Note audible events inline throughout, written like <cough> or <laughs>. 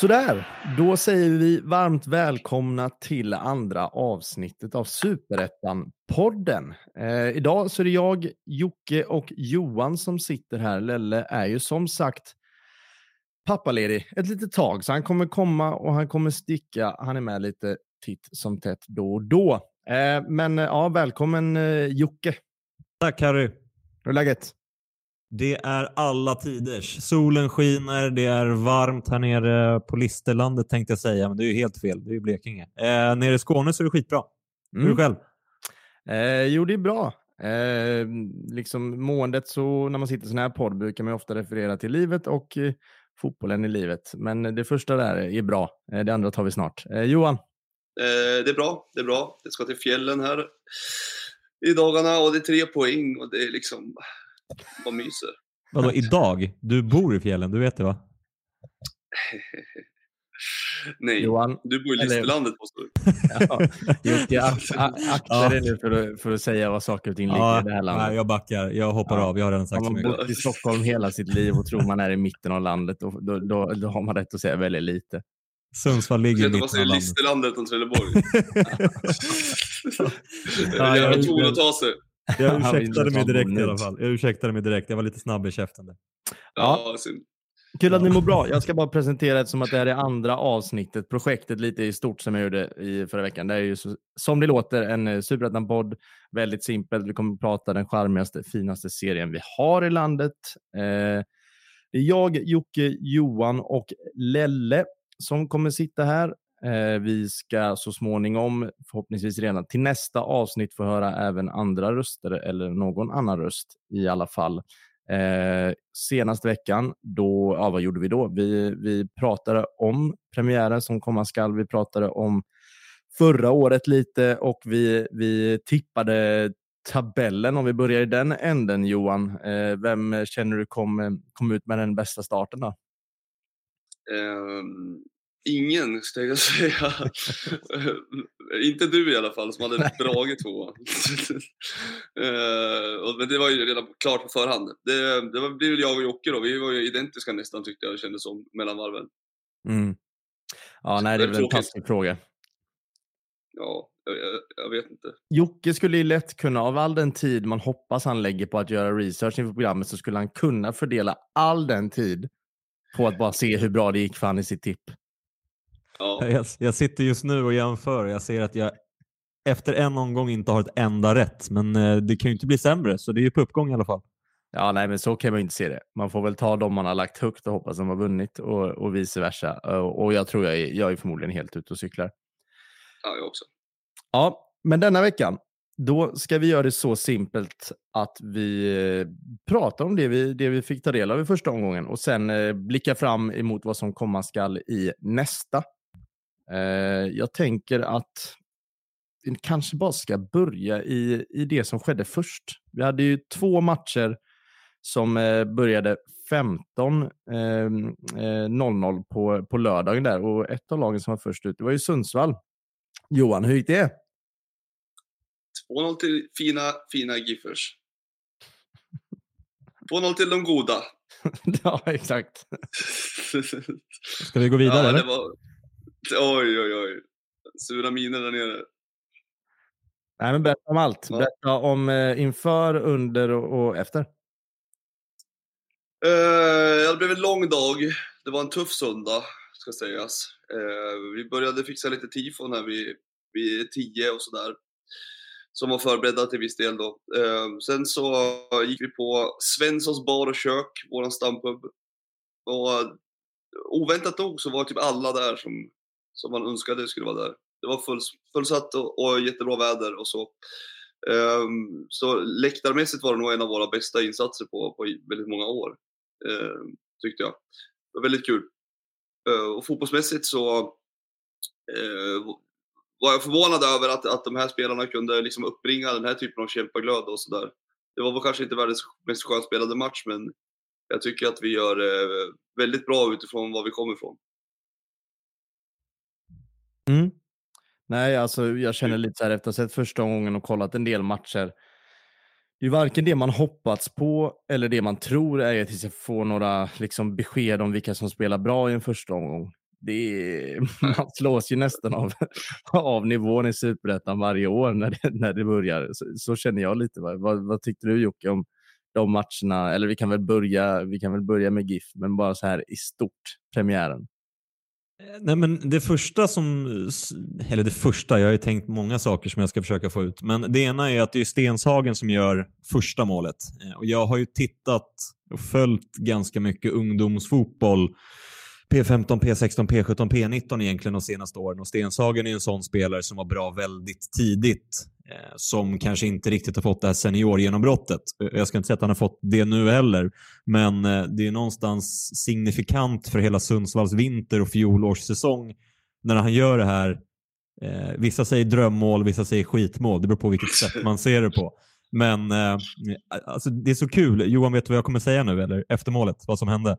Sådär, då säger vi varmt välkomna till andra avsnittet av Superettan-podden. Eh, idag så är det jag, Jocke och Johan som sitter här. Lelle är ju som sagt pappaledig ett litet tag, så han kommer komma och han kommer sticka. Han är med lite titt som tätt då och då. Eh, men ja, välkommen eh, Jocke. Tack Harry. Hur är läget? Det är alla tiders. Solen skiner, det är varmt här nere på Listerlandet tänkte jag säga, men det är ju helt fel. Det är ju Blekinge. Eh, nere i Skåne så är det skitbra. Hur är det själv? Eh, jo, det är bra. Eh, liksom måendet så när man sitter i sån här podd brukar man ofta referera till livet och eh, fotbollen i livet. Men det första där är bra. Eh, det andra tar vi snart. Eh, Johan? Eh, det är bra. Det är bra. Det ska till fjällen här i dagarna och det är tre poäng och det är liksom vad myser. Vadå idag? Du bor i fjällen, du vet det va? <laughs> Nej, Johan, du bor i Listerlandet måste du. <laughs> ja, Jocke, ak- ak- akta dig nu för att, för att säga vad saker och ting ligger i det här landet. nej, jag backar. Jag hoppar Ja. av. Jag har redan sagt Har så man mycket. bott i Stockholm hela sitt liv och tror man är i mitten av landet, då, då, då, då har man rätt att säga väldigt lite. Sundsvall Jag ligger i mitten av landet. Listerlandet om Trelleborg. <laughs> Ja, jag- ton att ta sig. Jag <laughs> ursäktade mig direkt i alla fall. Jag ursäktade mig direkt. Jag var lite snabb i käften. där. Ja, synd. Kul att ni mår bra. Jag ska bara presentera det som att det här är andra avsnittet, projektet lite i stort som jag gjorde i förra veckan. Det är ju så, som det låter en eh, superettan-podd. Väldigt simpelt. Vi kommer att prata den charmigaste, finaste serien vi har i landet. Eh, det är jag, Jocke, Johan och Lelle som kommer sitta här. Eh, vi ska så småningom, förhoppningsvis redan till nästa avsnitt, få höra även andra röster eller någon annan röst i alla fall. Eh, senaste veckan, då, ja, vad gjorde vi då? Vi, vi pratade om premiären som komma skall. Vi pratade om förra året lite och vi, vi tippade tabellen. Om vi börjar i den änden, Johan. Eh, vem känner du kom, kom ut med den bästa starten? Då? Ehm, ingen, ska jag säga. <laughs> inte du i alla fall, som hade dragit tvåan. <laughs> Och- men det var ju redan klart på förhand. Det, det var- blev jag och Jocke då. Vi var ju identiska nästan tyckte jag det kändes som mellan varven. Mm. Ja, nej, det är väl en taskig fråga. Ja, jag, jag vet inte. Jocke skulle ju lätt kunna, av all den tid man hoppas han lägger på att göra research inför programmet, så skulle han kunna fördela all den tid på att bara se hur bra det gick för han i sitt tipp. Ja, Jag, jag sitter just nu och jämför och jag ser att jag efter en omgång inte har ett enda rätt. Men eh, det kan ju inte bli sämre, så det är ju på uppgång i alla fall. Ja, nej, men så kan man ju inte se det. Man får väl ta dem man har lagt högt och hoppas de har vunnit och, och vice versa. Och, och jag tror jag är, jag är förmodligen helt ute och cyklar. ja jag också. Ja, men denna veckan, då ska vi göra det så simpelt att vi eh, pratar om det vi, det vi fick ta del av i första omgången och sen eh, blicka fram emot vad som komma skall i nästa. Eh, jag tänker att vi kanske bara ska börja i, i det som skedde först. Vi hade ju två matcher som eh, började 15 eh, eh, 00 på, på lördagen där och ett av lagen som var först ut det var ju Sundsvall. Johan, hur gick det? 2-0 till fina, fina Giffers. 2-0 till de goda. <laughs> ja, exakt. <laughs> Ska vi gå vidare? ja, eller? det var... Oj, oj, oj. Sura miner där nere. Nej, men berätta om allt. Berätta om eh, inför, under och, och efter. Eh, det blev en lång dag. Det var en tuff söndag, ska sägas. Eh, vi började fixa lite tifon här vid, vid tio och sådär. Som var förberedda till viss del då. Eh, sen så gick vi på Svenssons bar och kök, våran stampub. Och eh, oväntat nog så var typ alla där som, som man önskade skulle vara där. Det var full, fullsatt och, och jättebra väder och så. Um, så läktarmässigt var det nog en av våra bästa insatser på, på väldigt många år. eh, tyckte jag. Det var väldigt kul. Uh, och fotbollsmässigt så uh, var jag förvånad över att, att de här spelarna kunde liksom uppbringa den här typen av kämpaglöd och sådär. Det var väl kanske inte världens mest skönspelade match, men jag tycker att vi gör eh, väldigt bra utifrån var vi kommer ifrån. Mm. Nej, alltså jag känner lite så här efter att ha sett första gången och kollat en del matcher. Det är varken det man hoppats på eller det man tror är att vi ska få några liksom, besked om vilka som spelar bra i en första omgång. Det är, <laughs> man slås ju nästan av, <laughs> av nivån i superettan varje år när det, när det börjar. Så, så känner jag lite. Vad, vad, vad tyckte du Jocke om de matcherna? Eller vi kan väl börja, vi kan väl börja med GIF, men bara så här i stort, premiären. Eh, nej, men det första som, eller det första, jag har ju tänkt många saker som jag ska försöka få ut, men det ena är att det är Stenshagen som gör första målet. Eh, och jag har ju tittat och följt ganska mycket ungdomsfotboll P15, P16, P17, P19 egentligen de senaste åren och Stenshagen är en sån spelare som var bra väldigt tidigt eh, som kanske inte riktigt har fått det här seniorgenombrottet. Eh, jag ska inte säga att han har fått det nu heller, men eh, det är någonstans signifikant för hela Sundsvalls vinter och fjolårssäsong när han gör det här. Eh, vissa säger drömmål, vissa säger skitmål. Det beror på vilket sätt man ser det på. Men eh, alltså, det är så kul. Johan, vet du vad jag kommer säga nu eller? Efter målet, vad som hände?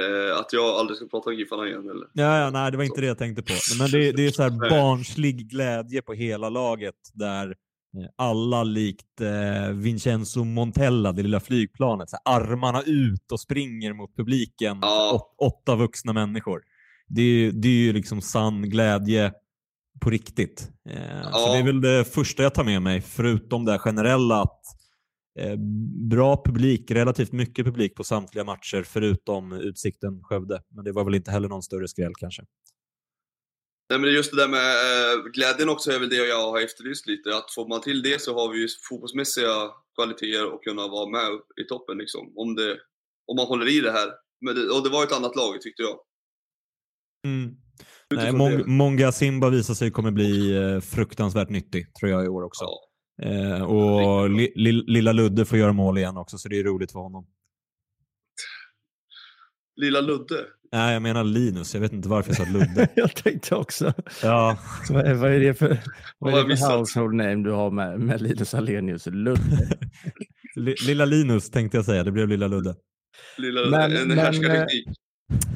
Eh, att jag aldrig ska prata om Giffarna igen eller? Ja, ja, nej, det var inte det jag tänkte på. Men det, det är så här <laughs> barnslig glädje på hela laget där eh, alla likt eh, Vincenzo Montella, det lilla flygplanet, så här, armarna ut och springer mot publiken. Ja. Åt, åtta vuxna människor. Det, är- det är ju liksom sann glädje på riktigt. Eh, Så Ja. det är väl det första jag tar med mig, förutom det generella att bra publik, relativt mycket publik på samtliga matcher förutom Utsikten Skövde. Men det var väl inte heller någon större skräll kanske. Nej men just det där med eh, glädjen också är väl det jag har efterlyst lite. Att får man till det så har vi ju fotbollsmässiga kvaliteter och kunna vara med i toppen liksom. Om, det, om man håller i det här. Men det, och det var ett annat lag tyckte jag. Mm. Nej. Mong- Monga Simba visar sig kommer bli eh, fruktansvärt nyttig, tror jag, i år också. Ja. Eh, och li, li, lilla Ludde får göra mål igen också, så det är roligt för honom. Lilla Ludde. Nej, jag menar Linus. Jag vet inte varför jag sa Ludde. <laughs> jag tänkte också. ja, Så vad, är- vad är det för, vad är det för household name du har med, med Linus Alenius? Ludde. <laughs> li, lilla Linus tänkte jag säga. Det blev lilla Ludde. Lilla, Men- en men, härskarteknik.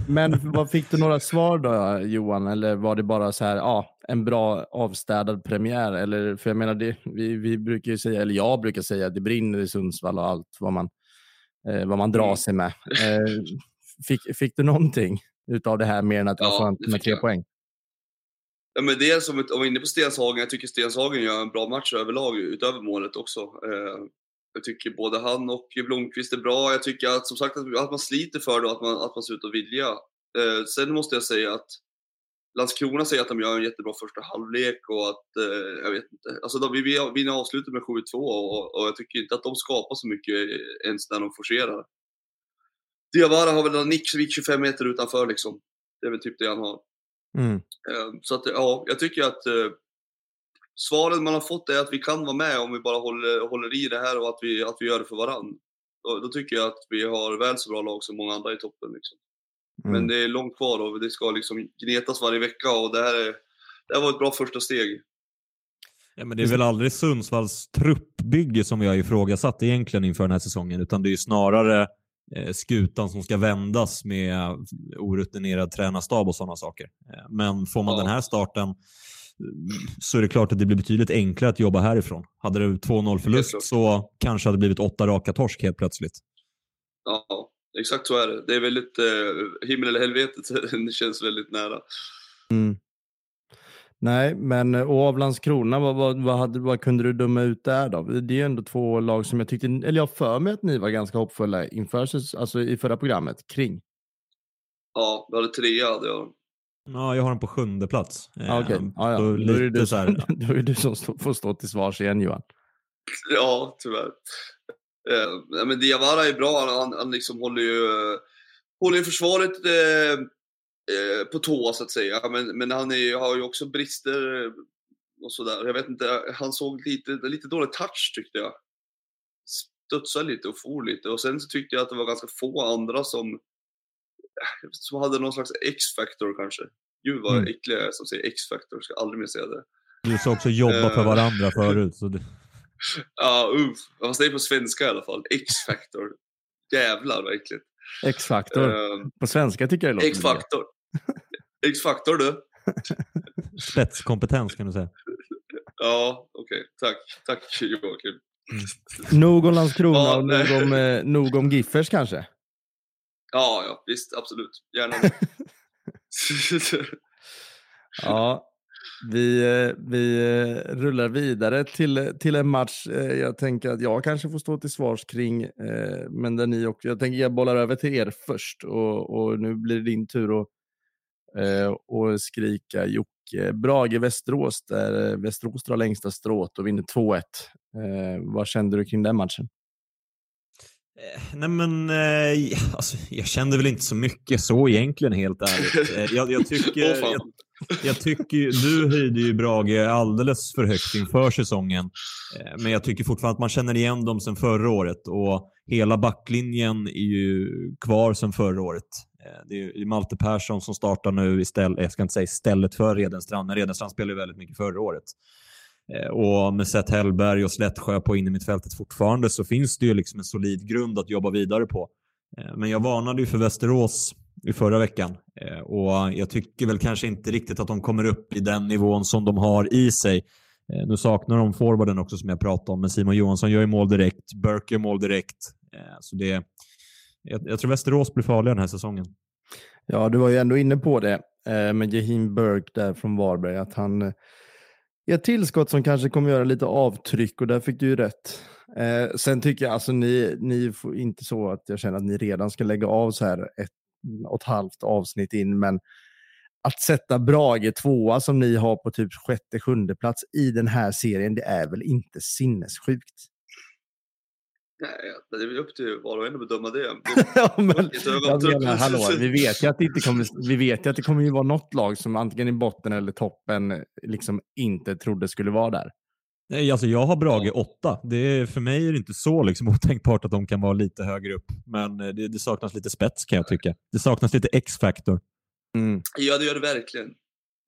Men vad fick du några svar då Johan? Eller var det bara så här, ja, en bra avstädad premiär? Eller, för jag menar, det, vi, vi brukar ju säga, eller jag brukar säga att det brinner i Sundsvall och allt vad man, eh, vad man drar Mm. sig med. <laughs> Eh, fick, fick du någonting utav det här mer än att det var Ja, skönt det med tre jag. poäng? Ja, men det är som ett, om vi är inne på Stenshagen, jag tycker Stenshagen gör en bra match överlag utöver målet också. Eh, jag tycker både han och Blomqvist är bra. Jag tycker att, som sagt, att, att man sliter för det och att man, att man ser ut att vilja. Eh, sen måste jag säga att Landskrona säger att de gör en jättebra första halvlek och att, eh, jag vet inte, alltså de, vi vi vinner avslutet med 7-2 och, och jag tycker inte att de skapar så mycket ens när de forcerar. Diawara har väl en nick som gick 25 meter utanför liksom. Det är väl typ det han har. Mm. Eh, Så att, ja, jag tycker att eh, svaren man har fått är att vi kan vara med om vi bara håller, håller i det här och att vi, att vi gör det för varann. Och då tycker jag att vi har väl så bra lag som många andra i toppen. Liksom. Men Mm. det är långt kvar och det ska liksom gnetas varje vecka och det här, är, det här var ett bra första steg. Ja, men det är väl aldrig Sundsvalls truppbygge som vi har ifrågasatt egentligen inför den här säsongen, utan det är ju snarare eh, skutan som ska vändas med orutinerad tränarstab och sådana saker. Eh, men får man Ja. den här starten eh, så är det klart att det blir betydligt enklare att jobba härifrån. Hade det 2-0 Helt förlust så kanske hade det blivit åtta raka torsk helt plötsligt. Ja, exakt så är det. Det är väldigt, eh, himmel eller helvetet, <laughs> det känns väldigt nära. Mm. Nej, men och av Landskrona, vad, vad, vad, hade, vad kunde du döma ut där då? Det är ju ändå två lag som jag tyckte, eller jag för mig att ni var ganska hoppfulla inför, alltså i förra programmet, kring. Ja, vi hade trea hade jag. Ja, jag har den på sjunde plats. Eh, Ja, okej. Ja, ja. Då är det lite du så här, som, <laughs> då är det du som får stå till svars igen Johan. Ja, tyvärr. Eh, men Diawara är bra. Han, han liksom håller ju, eh, håller ju försvaret eh, eh, på tå, så att säga. Men, men han är, har ju också brister eh, och sådär. Jag vet inte, han såg lite, lite dålig touch tyckte jag. Studsade lite och for lite. Och sen så tyckte jag att det var ganska få andra som, som hade någon slags X-factor kanske. Gud vad Mm. äcklig jag är som säger X-factor, ska aldrig mer säga det. du sa också jobba för Eh. varandra förut. Så det, Ja, uff. Fast det är på svenska i alla fall. X-factor. Jävlar vad äckligt. X-faktor. Eh, På svenska tycker jag det låter X-faktor. X-faktor du. <laughs> Spetskompetens kan du säga. Ja, okej. Tack. Tack Joakim. Nog om Landskrona Ja, och nog om, eh, nog om Giffers kanske. Ja, ja, visst. Absolut. Gärna. <laughs> <laughs> Ja, vi, eh, vi eh, rullar vidare till, till en match eh, jag tänker att jag kanske får stå till svars kring. Men där ni också, jag tänker jag bollar över till er först och, och nu blir det din tur att och skrika Jocke. Brage-Västerås där Västerås drar längsta strået och vinner 2-1. Vad kände du kring den matchen? Eh, Nej men, eh, alltså, jag kände väl inte så mycket så egentligen helt ärligt. Eh, jag, jag tycker, jag, jag tycker du höjde ju Brage alldeles för högt inför säsongen. Eh, Men jag tycker fortfarande att man känner igen dem sedan förra året och hela backlinjen är ju kvar sedan förra året. Det är ju Malte Persson som startar nu istället, jag ska inte säga istället för Redenstrand, men Redenstrand spelade ju väldigt mycket förra året. Eh, och med Seth Hellberg och Slättsjö på innermittfältet fortfarande så finns det ju liksom en solid grund att jobba vidare på. Eh, men jag varnade ju för Västerås i förra veckan eh, och jag tycker väl kanske inte riktigt att de kommer upp i den nivån som de har i sig. Nu saknar de forwarden också som jag pratade om, men Simon Johansson gör ju mål direkt, Burke gör mål direkt. Så det, jag, jag tror Västerås blir farliga den här säsongen. Ja, du var ju ändå inne på det med Jehim Burke där från Varberg, att han ett tillskott som kanske kommer göra lite avtryck och där fick du ju rätt. Eh, sen tycker jag alltså ni, ni får inte så att jag känner att ni redan ska lägga av så här ett och ett halvt avsnitt in, men att sätta Brage tvåa som ni har på typ sjätte, sjunde plats i den här serien, det är väl inte sinnessjukt? Nej, det är väl upp till var och en att bedöma det. <laughs> ja, men, jag menar, hallå, vi vet ju att det inte <laughs> kommer, vi vet ju att det kommer ju vara något lag som antingen i botten eller toppen liksom inte trodde skulle vara där. Nej, alltså jag har Brage 8. Det är, för mig är det inte så liksom <laughs> otänkbart att de kan vara lite högre upp. Men eh, det, det saknas lite spets kan jag tycka. Det saknas lite X-faktor. Mm. Ja, det gör det verkligen.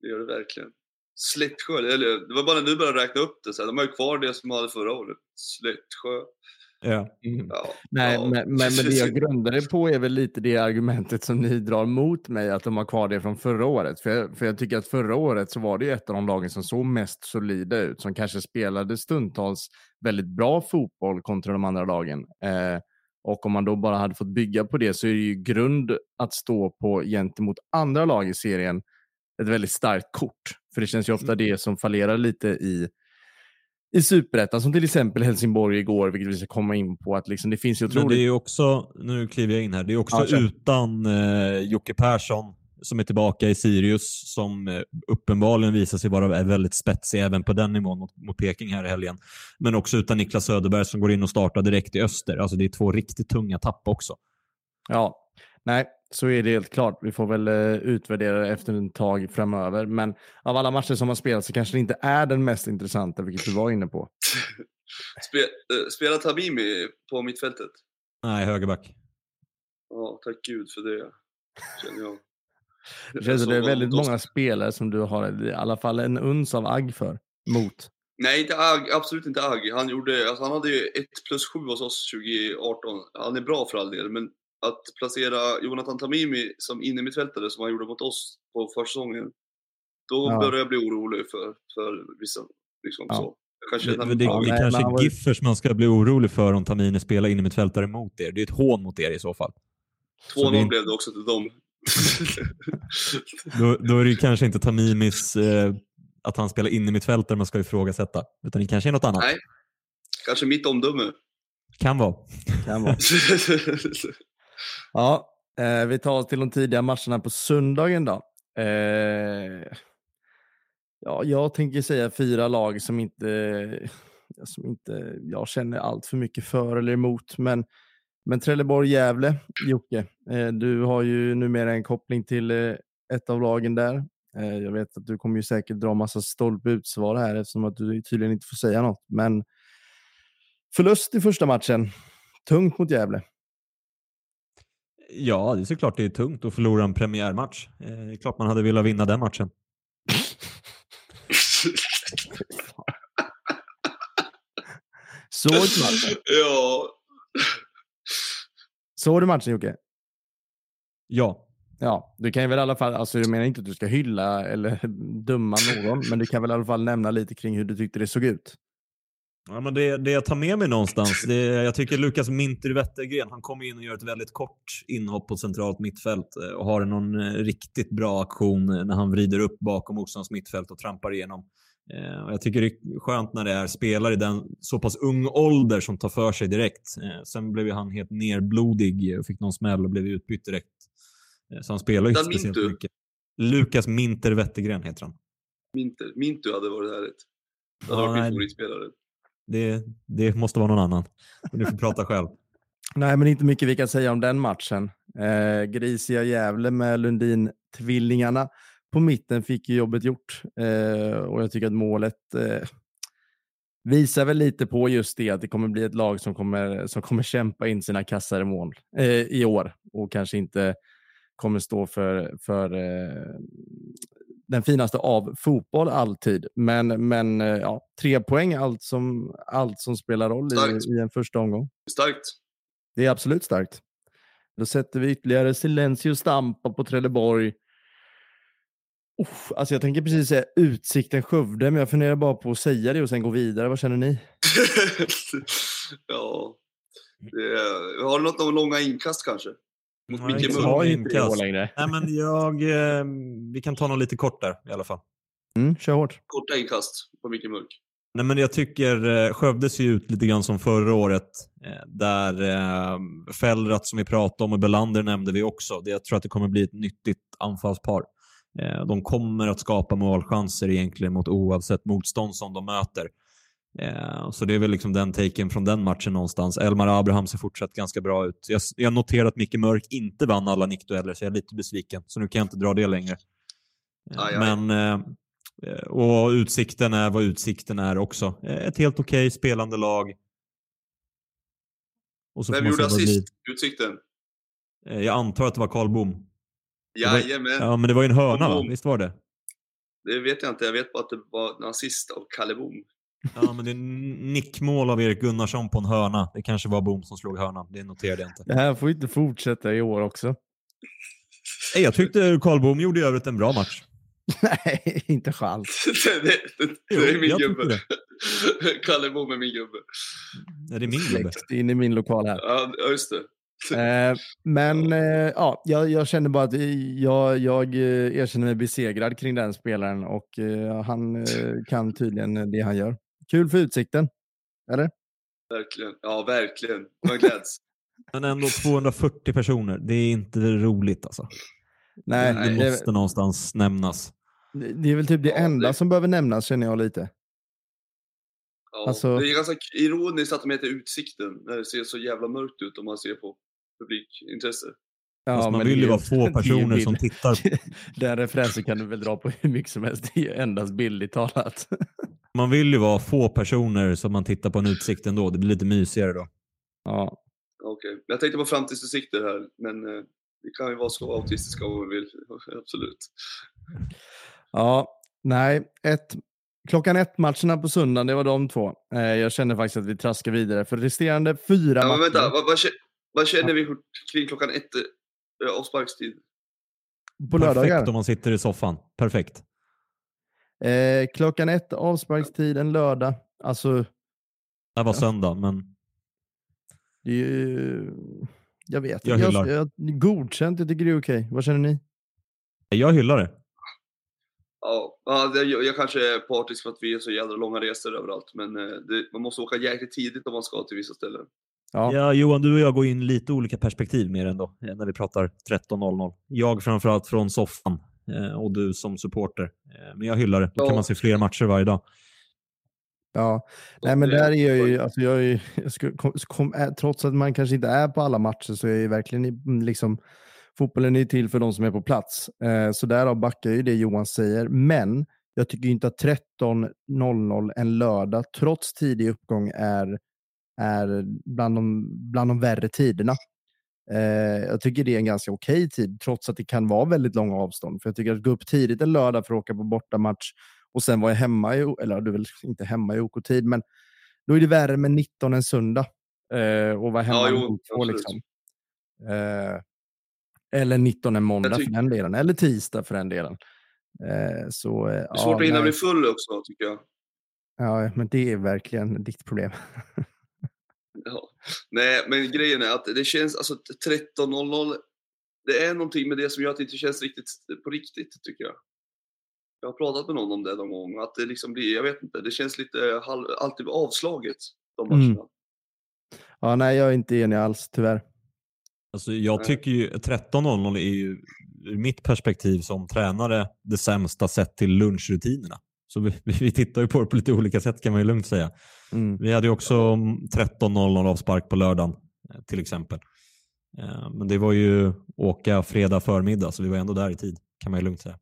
Det gör det verkligen. Slättsjö, eller det var bara när du började räkna upp det, så här, de har ju kvar det som de hade förra året. Slättsjö. Ja. Ja. Nej, ja. men, men, men det jag grundar det på är väl lite det argumentet som ni drar mot mig, att de har kvar det från förra året. För jag, för jag tycker att förra året så var det ju ett av de lagen som såg mest solida ut, som kanske spelade stundtals väldigt bra fotboll kontra de andra lagen. Eh, och om man då bara hade fått bygga på det så är det ju grund att stå på gentemot andra lag i serien ett väldigt starkt kort. För det känns ju ofta det som fallerar lite i i superettan, som till exempel Helsingborg igår, vilket vi ska komma in på. att liksom, Det finns ju Men otroligt det är också, nu kliver jag in här, det är också Ja, utan eh, Jocke Persson som är tillbaka i Sirius som eh, uppenbarligen visar sig vara väldigt spetsig även på den nivån mot, mot Peking här i helgen. Men också utan Niklas Söderberg som går in och startar direkt i öster. Alltså det är två riktigt tunga tapp också. Ja, nej, så är det helt klart. Vi får väl eh, utvärdera det efter en tag framöver. Men av alla matcher som har spelats så kanske det inte är den mest intressanta, vilket du var inne på. <laughs> Spe, eh, spelar Tamimi på mittfältet? Nej, högerback. Ja, tack gud för det. Känner jag. <laughs> Det känns det är väldigt då- många spelare som du har i alla fall en uns av agg för. Mot. Nej, inte Agg. Absolut inte Agg. Han, gjorde, alltså han hade ju 1 plus 7 hos oss 2018. Han är bra för all del, men att placera Jonathan Tamimi som innermittfältare som han gjorde mot oss på försäsongen. Då Ja. börjar jag bli orolig för, för vissa. Liksom Ja. så. Kanske Det, det, det kanske är var ju- Giffers man ska bli orolig för om Tamini spelar in i mittfältare mot er. Det är ett hån mot er i så fall. 2-0 det blev det också till dem. Då, då är det ju kanske inte Tamimis, eh, att han spelar in i mittfältare man ska ifrågasätta. Utan det kanske är något annat. Nej. kanske mitt omdöme. Kan vara. Kan vara. <laughs> Ja, eh, vi tar oss till de tidiga matcherna på söndagen då. Eh, ja, jag tänker säga fyra lag som inte, eh, som inte jag känner allt för mycket för eller emot. Men, men Trelleborg-Gävle, Jocke, eh, du har ju numera en koppling till eh, ett av lagen där. Eh, jag vet att du kommer ju säkert dra massa stolpe utsvar här eftersom att du tydligen inte får säga något. Men förlust i första matchen. Tungt mot Gävle. Ja, det är såklart det är tungt att förlora en premiärmatch. Eh, det är klart man hade velat vinna den matchen. <laughs> Såg du matchen? ja. Såg du matchen Jocke? Ja. Ja, du kan ju väl i alla fall, alltså jag menar inte att du ska hylla eller <laughs> döma någon, men du kan väl i alla fall nämna lite kring hur du tyckte det såg ut. Ja, men det, det jag tar med mig någonstans, det, jag tycker Lukas Minter Wettergren, han kommer in och gör ett väldigt kort inhopp på centralt mittfält eh, och har någon eh, riktigt bra aktion när han vrider upp bakom motståndarens mittfält och trampar igenom. Eh, och jag tycker det är skönt när det är spelare i den så pass ung ålder som tar för sig direkt. Sen blev han helt nerblodig och fick någon smäll och blev utbytt direkt. Så han spelar ju inte speciellt Mintu. mycket. Lukas Minter Wettergren heter han. Minter. Mintu hade varit härligt. Det hade ja, varit min favoritspelare. Det, det måste vara någon annan. Du får prata själv. <laughs> Nej, men inte mycket vi kan säga om den matchen. Eh, grisiga Gävle med Lundin-tvillingarna på mitten fick ju jobbet gjort. Eh, och jag tycker att målet eh, visar väl lite på just det, att det kommer bli ett lag som kommer, som kommer kämpa in sina kassar i mål eh, i år och kanske inte kommer stå för, för eh, den finaste av fotboll alltid. Men, men eh, ja, tre poäng är allt som, allt som spelar roll i, i, en första omgång. Starkt. Det är absolut starkt. Då sätter vi ytterligare Silencio Stampa på Trelleborg. Oh, alltså jag tänker precis säga Utsikten Skövde, men jag funderar bara på att säga det och sen gå vidare. Vad känner ni? <laughs> ja, det, har du något om långa inkast kanske? Mot Nej, Micke Mörk. inte år längre. Nej, men jag, eh, vi kan ta något lite kort där i alla fall. Mm, kör hårt. Korta inkast på Micke Mörk. Nej, men jag tycker eh, Skövde ser ut lite grann som förra året. Eh, där eh, Fällrat som vi pratade om och Belander nämnde vi också. Det, jag tror att det kommer bli ett nyttigt anfallspar. Eh, de kommer att skapa målchanser egentligen mot oavsett motstånd som de möter. Eh, så det är väl liksom den taken från den matchen någonstans. Elmar Abraham ser fortsatt ganska bra ut. Jag, jag noterar att Micke Mörk inte vann alla nickdueller, så jag är lite besviken. Så nu kan jag inte dra det längre. Eh, aj, aj. Men, eh, och utsikten är vad utsikten är också. Ett helt okej okay spelande lag. Vem gjorde assist? Utsikten? Jag antar att det var Karl Bom. Jajamän. Ja, men det var ju en hörna, va? Visst var det? Det vet jag inte. Jag vet bara att det var en assist av Kalle Bom. Ja, men det är nickmål av Erik Gunnarsson på en hörna. Det kanske var Boom som slog hörnan. Det noterade jag inte. Det här får inte fortsätta i år också. Nej, jag tyckte Karl Boom gjorde i övrigt en bra match. <laughs> Nej, inte chans. <laughs> det, det, det, är min gubbe. <laughs> Kalle Boom är min gubbe. Ja, det är min gubbe. in i min lokal här. Ja, just det. Eh, men eh, ja, jag, jag känner bara att jag, jag eh, erkänner mig besegrad kring den spelaren och eh, han kan tydligen det han gör. Kul för utsikten, eller? Verkligen, ja verkligen. Man gläds. <laughs> Men ändå 240 personer, det är inte roligt alltså. Nej, det, det måste det, någonstans nämnas. Det, det är väl typ det ja, enda som behöver nämnas känner jag lite. Ja, alltså... Det är ganska ironiskt att de heter Utsikten när det ser så jävla mörkt ut om man ser på publikintresse. Ja, alltså man vill ju vara få <laughs> personer som tittar. <laughs> Den referensen kan du väl dra på hur mycket som helst. Det är endast bildligt talat. Man vill ju vara få personer som man tittar på en utsikt ändå. Det blir lite mysigare då. Ja. Okej, okay. jag tänkte på framtidsutsikter här, men eh, vi kan ju vara så autistiska om vi vill. <laughs> Absolut. Ja, nej. Ett, klockan ett-matcherna på söndagen, det var de två. Eh, jag känner faktiskt att vi traskar vidare. För resterande fyra ja, matcher... Vänta, vad, vad, vad känner vi kring klockan ett äh, avsparkstid? På lördagar? Perfekt om man sitter i soffan. Perfekt. Eh, klockan ett avsparkstid en lördag. Alltså... Det var ja. söndag, men... Det är ju... Jag vet Jag hyllar. Jag, jag, godkänt, jag tycker det är okej. Okay. Vad känner ni? Jag hyllar det. Ja, jag, jag kanske är partisk för att vi är så jävla långa resor överallt, men eh, det, man måste åka jäkligt tidigt om man ska till vissa ställen. Ja. ja. Johan, du och jag går in lite olika perspektiv med ändå eh, när vi pratar 13.00. Jag framförallt från soffan och du som supporter. Eh, men jag hyllar det. Då kan man se fler matcher varje dag. Ja, nej men där är jag ju, alltså jag är, jag skulle, kom, kom, trots att man kanske inte är på alla matcher så är jag verkligen mm, liksom, fotbollen är till för de som är på plats. Eh, så därav backar ju det Johan säger. Men jag tycker inte att 13.00 en lördag, trots tidig uppgång, är är bland de, bland de värre tiderna. Eh, jag tycker det är en ganska okej tid, trots att det kan vara väldigt långa avstånd. För jag tycker att gå upp tidigt en lördag för att åka på bortamatch och sen vara hemma, i, eller du är väl inte hemma i OK-tid, men då är det värre med 19 en söndag. Eh, och vara hemma ja, jo, två, liksom. Eh, Eller 19 en måndag Jag för tycker- den delen. Eller tisdag för den delen. Så, Det är svårt att hinna bli full också tycker jag. Ja, men det är verkligen ditt problem. <laughs> Ja. Nej, men grejen är att det känns, alltså 13.00, det är någonting med det som gör att det inte känns riktigt på riktigt tycker jag. Jag har pratat med någon om det någon gång, att det liksom blir, jag vet inte, det känns lite halv, alltid avslaget de Mm. matcherna. Ja, nej, jag är inte enig alls, tyvärr. Alltså, jag Nej. tycker ju 13.00 är ju ur mitt perspektiv som tränare det sämsta sett till lunchrutinerna. Så <laughs> vi, vi tittar ju på det på lite olika sätt kan man ju lugnt säga. Mm. Vi hade ju också 13.00 avspark på lördagen eh, till exempel. Eh, Men det var ju åka fredag förmiddag så vi var ändå där i tid kan man ju lugnt säga.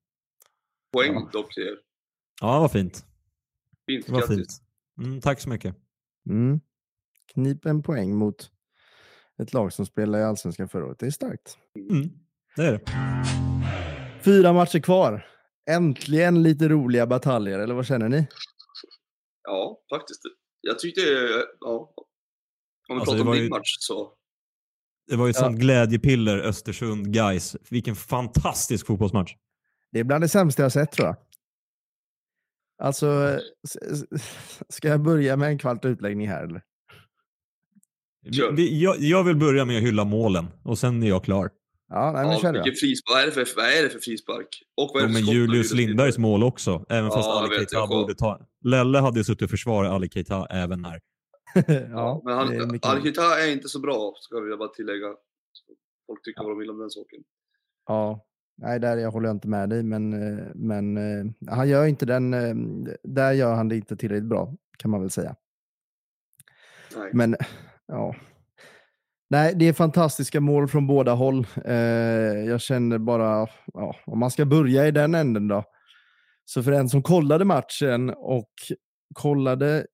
Poäng Ja. dock till er. Ja, var fint. Fint, Det var fint. Mm, tack så mycket. Mm. Knip en poäng mot ett lag som spelade i Allsvenskan förra året. Det är starkt. Mm, det är det. Fyra matcher kvar. Äntligen lite roliga bataljer, eller vad känner ni? Ja, faktiskt. Jag tyckte, ja. Om vi Alltså, pratar om din ju- match så. Det var ju ett Ja. sånt glädjepiller Östersund guys. Vilken fantastisk fotbollsmatch. Det är bland det sämsta jag sett tror jag. Alltså, ska jag börja med en kvart utläggning här eller? Vi, vi, jag, jag vill börja med att hylla målen och sen är jag klar. Ja, nej, men Ja, kör vilken då. frispark. Vad är det för, vad är det för frispark? Och vad är det för men skott av Julius Lindbergs mål också. Även fast Ja, jag Ali Keita jag borde ta... Lelle hade ju suttit och försvarat Ali Keita även här. <laughs> ja, men det är han, mycket Arkita är inte så bra, ska vi bara tillägga. Folk tycker vad de vill om den saken. Ja, nej, där jag håller jag inte med dig, men, eh, men eh, han gör inte den. eh, Där gör han det inte tillräckligt bra, kan man väl säga. Nej. Men ja. Nej, det är fantastiska mål från båda håll. Eh, jag känner bara, ja, om man ska börja i den änden då. Så för en som kollade matchen och kollade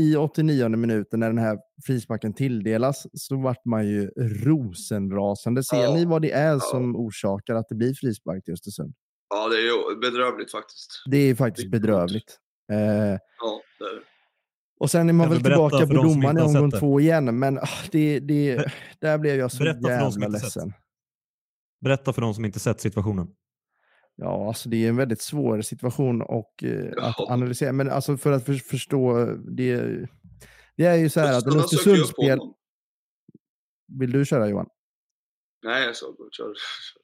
i 89 minuten när den här frisparken tilldelas så vart man ju rosenrasande. Ser ni vad det är som orsakar att det blir frispark till Östersund? Ja, det är bedrövligt faktiskt. Det är faktiskt bedrövligt. Eh, Ja, det är det. Och sen är man väl tillbaka på domaren i omgång två igen, men ah, det, det, där blev jag så berätta för de som jävla ledsen. Berätta för de som inte sett situationen. Ja, alltså det är en väldigt svår situation och, eh, att analysera. Men alltså för att för, förstå, det, det är ju så här att en Östersundsspel... Vill du köra Johan? Nej, jag sa kör.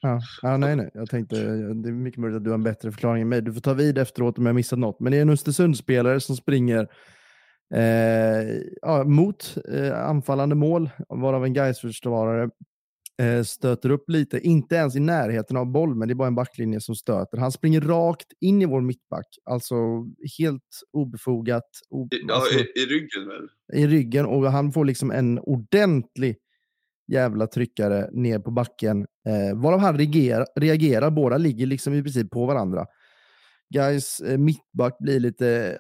Ja, ja nej, nej. Jag tänkte, det är mycket möjligt att du har en bättre förklaring än mig. Du får ta vid efteråt om jag missat något. Men det är en Östersundsspelare som springer eh, ja, mot eh, anfallande mål, varav en Gais-försvarare eh, stöter upp lite. Inte ens i närheten av boll, men det är bara en backlinje som stöter. Han springer rakt in i vår mittback, alltså helt obefogat. O, I, ja, alltså, i, I ryggen väl? i ryggen och han får liksom en ordentlig jävla tryckare ner på backen. Eh, varav han reagerar, reagerar. Båda ligger liksom i princip på varandra. Guys eh, mittback blir lite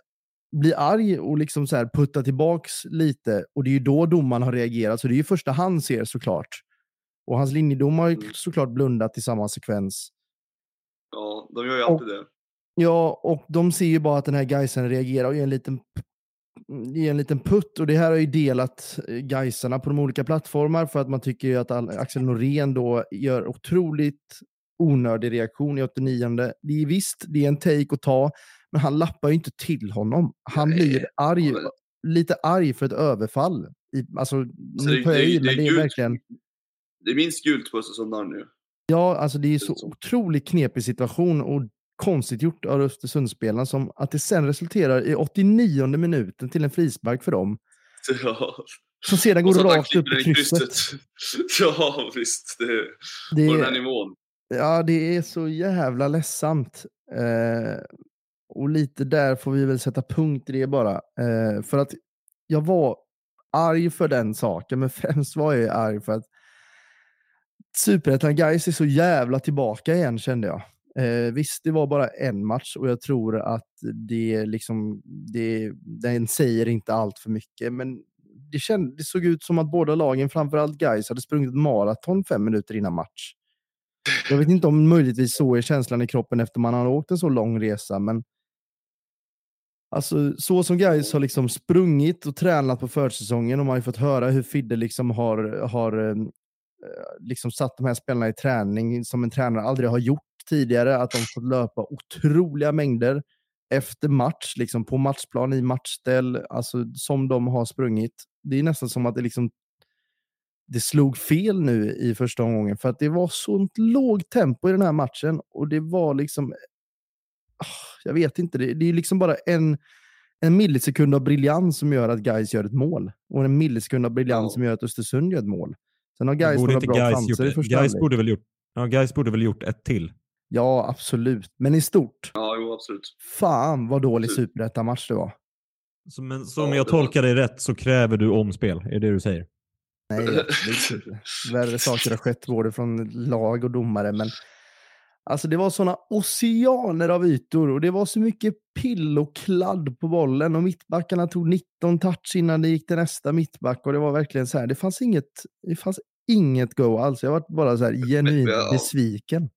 blir arg och liksom så här puttar tillbaks lite. Och det är ju då domaren har reagerat. Så det är ju första han ser såklart. Och hans linjedom har ju Mm. såklart blundat i samma sekvens. Ja, de gör ju alltid det. Ja, och de ser ju bara att den här Gaisen reagerar och ger en liten, ger en liten putt. Och det här har ju delat eh, Gaisarna på de olika plattformar för att man tycker ju att Axel Norén då gör otroligt onödig reaktion i 89. Det är visst, det är en take att ta, men han lappar ju inte till honom. Han Nej, blir arg, men- lite arg för ett överfall. I, alltså, Så nu tar jag i, men det är gult- verkligen... Det är minst gult på Östersund nu. Ja, alltså det är så Så. otroligt knepig situation och konstigt gjort av Östersundsspelarna som att det sen resulterar i 89 minuten till en frispark för dem. <laughs> Ja. Som sedan går rakt upp i den krysset. <laughs> Ja, visst. Det, Det, på den här nivån. ja, det är så jävla ledsamt. Eh, och lite där får vi väl sätta punkt i det bara. Eh, för att jag var arg för den saken, men <laughs> främst var jag arg för att Superettan Gais är så jävla tillbaka igen kände jag. Eh, visst, det var bara en match och jag tror att det liksom, det, den säger inte allt för mycket, men det, känd, det såg ut som att båda lagen, framförallt Gais, hade sprungit ett maraton fem minuter innan match. Jag vet inte om möjligtvis så är känslan i kroppen efter man har åkt en så lång resa, men Alltså så som Gais har liksom sprungit och tränat på försäsongen och man har ju fått höra hur Fidde liksom har, har eh, liksom satt de här spelarna i träning som en tränare aldrig har gjort tidigare. Att de fått löpa otroliga mängder efter match, liksom på matchplan, i matchställ, alltså som de har sprungit. Det är nästan som att det liksom det slog fel nu i första omgången för att det var sånt lågt tempo i den här matchen och det var liksom ah, Jag vet inte, det, det är liksom bara en, en millisekund av briljans som gör att Gais gör ett mål och en millisekund av briljans Ja. som gör att Östersund gör ett mål. Sen har borde några bra Gais chanser i första halvlek. borde väl gjort Ja, Gais borde väl gjort ett till. Ja, absolut. Men i stort, Ja, jo absolut. fan vad dålig Absolut. superettan-match det var. Så, men som Ja, jag tolkar dig rätt så kräver du omspel, är det du säger? Nej. <laughs> Värre saker har skett både från lag och domare, men alltså det var såna oceaner av ytor och det var så mycket pill och kladd på bollen och mittbackarna tog 19 touch innan det gick till nästa mittback och det var verkligen så här. Det fanns inget, det fanns inget go alls. Jag var bara så här genuint ja. besviken.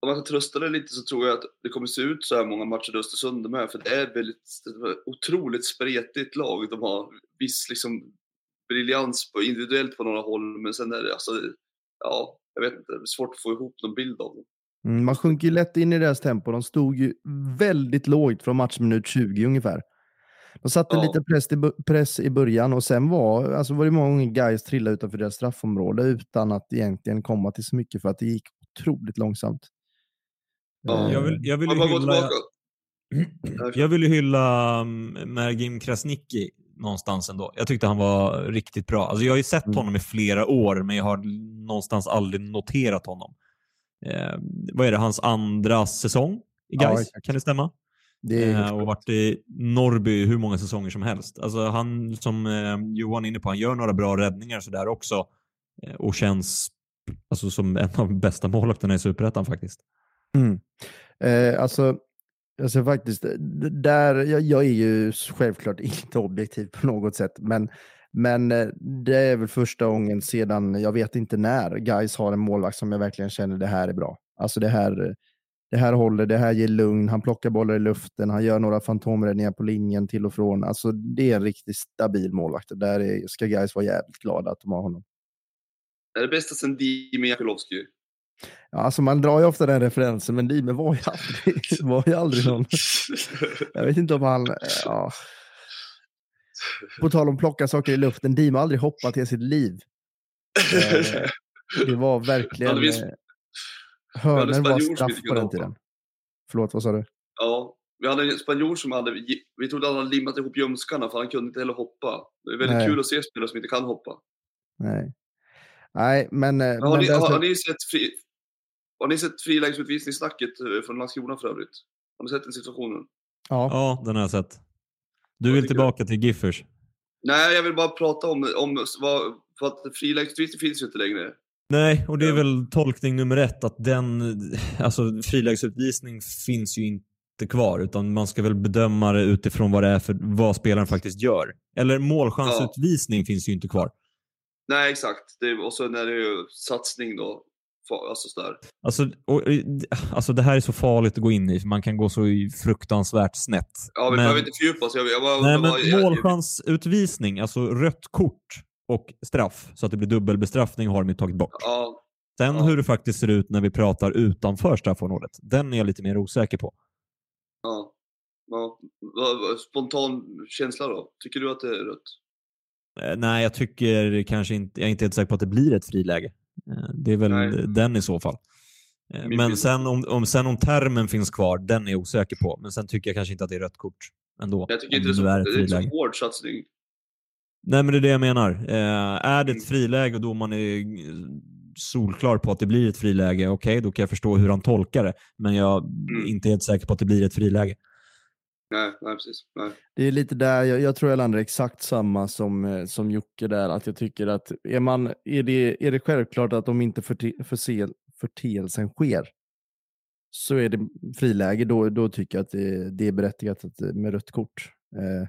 Om man ska trösta det lite så tror jag att det kommer se ut så här många matcher i Östersund med, för det är väldigt otroligt spretigt lag. De har viss liksom briljans på, individuellt på några håll, men sen är det alltså, ja, jag vet inte, det är svårt att få ihop någon bild av dem. Mm, man sjunker ju lätt in i deras tempo. De stod ju väldigt lågt från matchminut 20 ungefär. De satte Ja. lite press i, press i början och sen var, alltså var det många gånger guys trillade utanför deras straffområde utan att egentligen komma till så mycket för att det gick otroligt långsamt. Ja. Eh, Jag vill, jag vill hylla, <clears throat> jag vill hylla um, Mergim Krasniqi någonstans ändå. Jag tyckte han var riktigt bra. Alltså jag har ju sett Mm. honom i flera år, men jag har någonstans aldrig noterat honom. Eh, vad är det, hans andra säsong i Ja, Gais? exakt. kan det stämma? det Eh, och varit i Norrby hur många säsonger som helst. Alltså han, som eh, Johan är inne på, han gör några bra räddningar sådär också. Eh, och känns alltså, som en av de bästa målvakterna i Superettan faktiskt. Mm. Eh, alltså, alltså faktiskt, där, jag, jag är ju självklart <laughs> inte objektiv på något sätt, men, men eh, det är väl första gången sedan, jag vet inte när, guys har en målvakt som jag verkligen känner det här är bra. Alltså det här, det här håller, det här ger lugn, han plockar bollar i luften, han gör några fantomräddningar på linjen till och från. Alltså det är en riktigt stabil målvakt. Där är, ska guys vara jävligt glada att de har honom. Är det bästa sen Dimi Jakulovski? Ja, alltså man drar ju ofta den referensen, men Dime var ju aldrig, <laughs> var ju aldrig någon Jag vet inte om han... eh, Ja. På tal om plocka saker i luften, Dima har aldrig hoppat i sitt liv. Eh, Det var <laughs> verkligen... Eh, Hörnen var straff på den tiden. Förlåt, vad sa du? Ja, vi hade en spanjor som hade, vi trodde han hade limmat ihop ljumskarna för han kunde inte heller hoppa. Det är väldigt Nej. kul att se spelare som inte kan hoppa. Nej. Nej, men... eh, Har, men ni, det- har, har ni sett, fri, har ni sett frilägesutvisningssnacket från Landskrona för övrigt? Har ni sett den situationen? ja. Ja, den har jag sett. Du vill tillbaka till Giffers? Nej, jag vill bara prata om, om vad, för att frilägesutvisning finns ju inte längre. Nej, och det är Ja. väl tolkning nummer ett att den, alltså frilägesutvisning finns ju inte kvar utan man ska väl bedöma det utifrån vad det är för vad spelaren faktiskt gör. Eller målchansutvisning finns ju inte kvar. Nej, exakt. Det, och sen är det ju satsning då. Alltså sådär. Alltså, och, alltså det här är så farligt att gå in i för man kan gå så fruktansvärt snett. Ja, vi Men- behöver inte fördjupa oss. Jag, jag, bara- Nej, jag, bara- jag, målchansutvisning, alltså rött kort och straff, så att det blir dubbelbestraffning har de ju tagit bort. Ja, Sen ja. hur det faktiskt ser ut när vi pratar utanför straffområdet, den är jag lite mer osäker på. ja. ja. Spontan känsla då? Tycker du att det är rött? Eh, Nej, jag tycker kanske inte, jag är inte helt säker på att det blir ett friläge. Eh, Det är väl Nej. den i så fall. Eh, Men sen om, om, sen om termen finns kvar, den är jag osäker på. Men sen tycker jag kanske inte att det är rött kort ändå. Jag tycker inte det är så, nu är det är så hård satsning. Nej, men det är det jag menar. Eh, är det Mm. ett friläge och domaren är eh, solklar på att det blir ett friläge, okej, då kan jag förstå hur han tolkar det. Men jag är Mm. inte helt säker på att det blir ett friläge. Nej, nej precis. Nej. Det är lite där, jag, jag tror jag landar exakt samma som, eh, som Jocke där, att jag tycker att är, man, är, det, är det självklart att om inte förte, förse, förteelsen sker så är det friläge, då, då tycker jag att det, det är berättigat att, eh, med rött kort. Eh,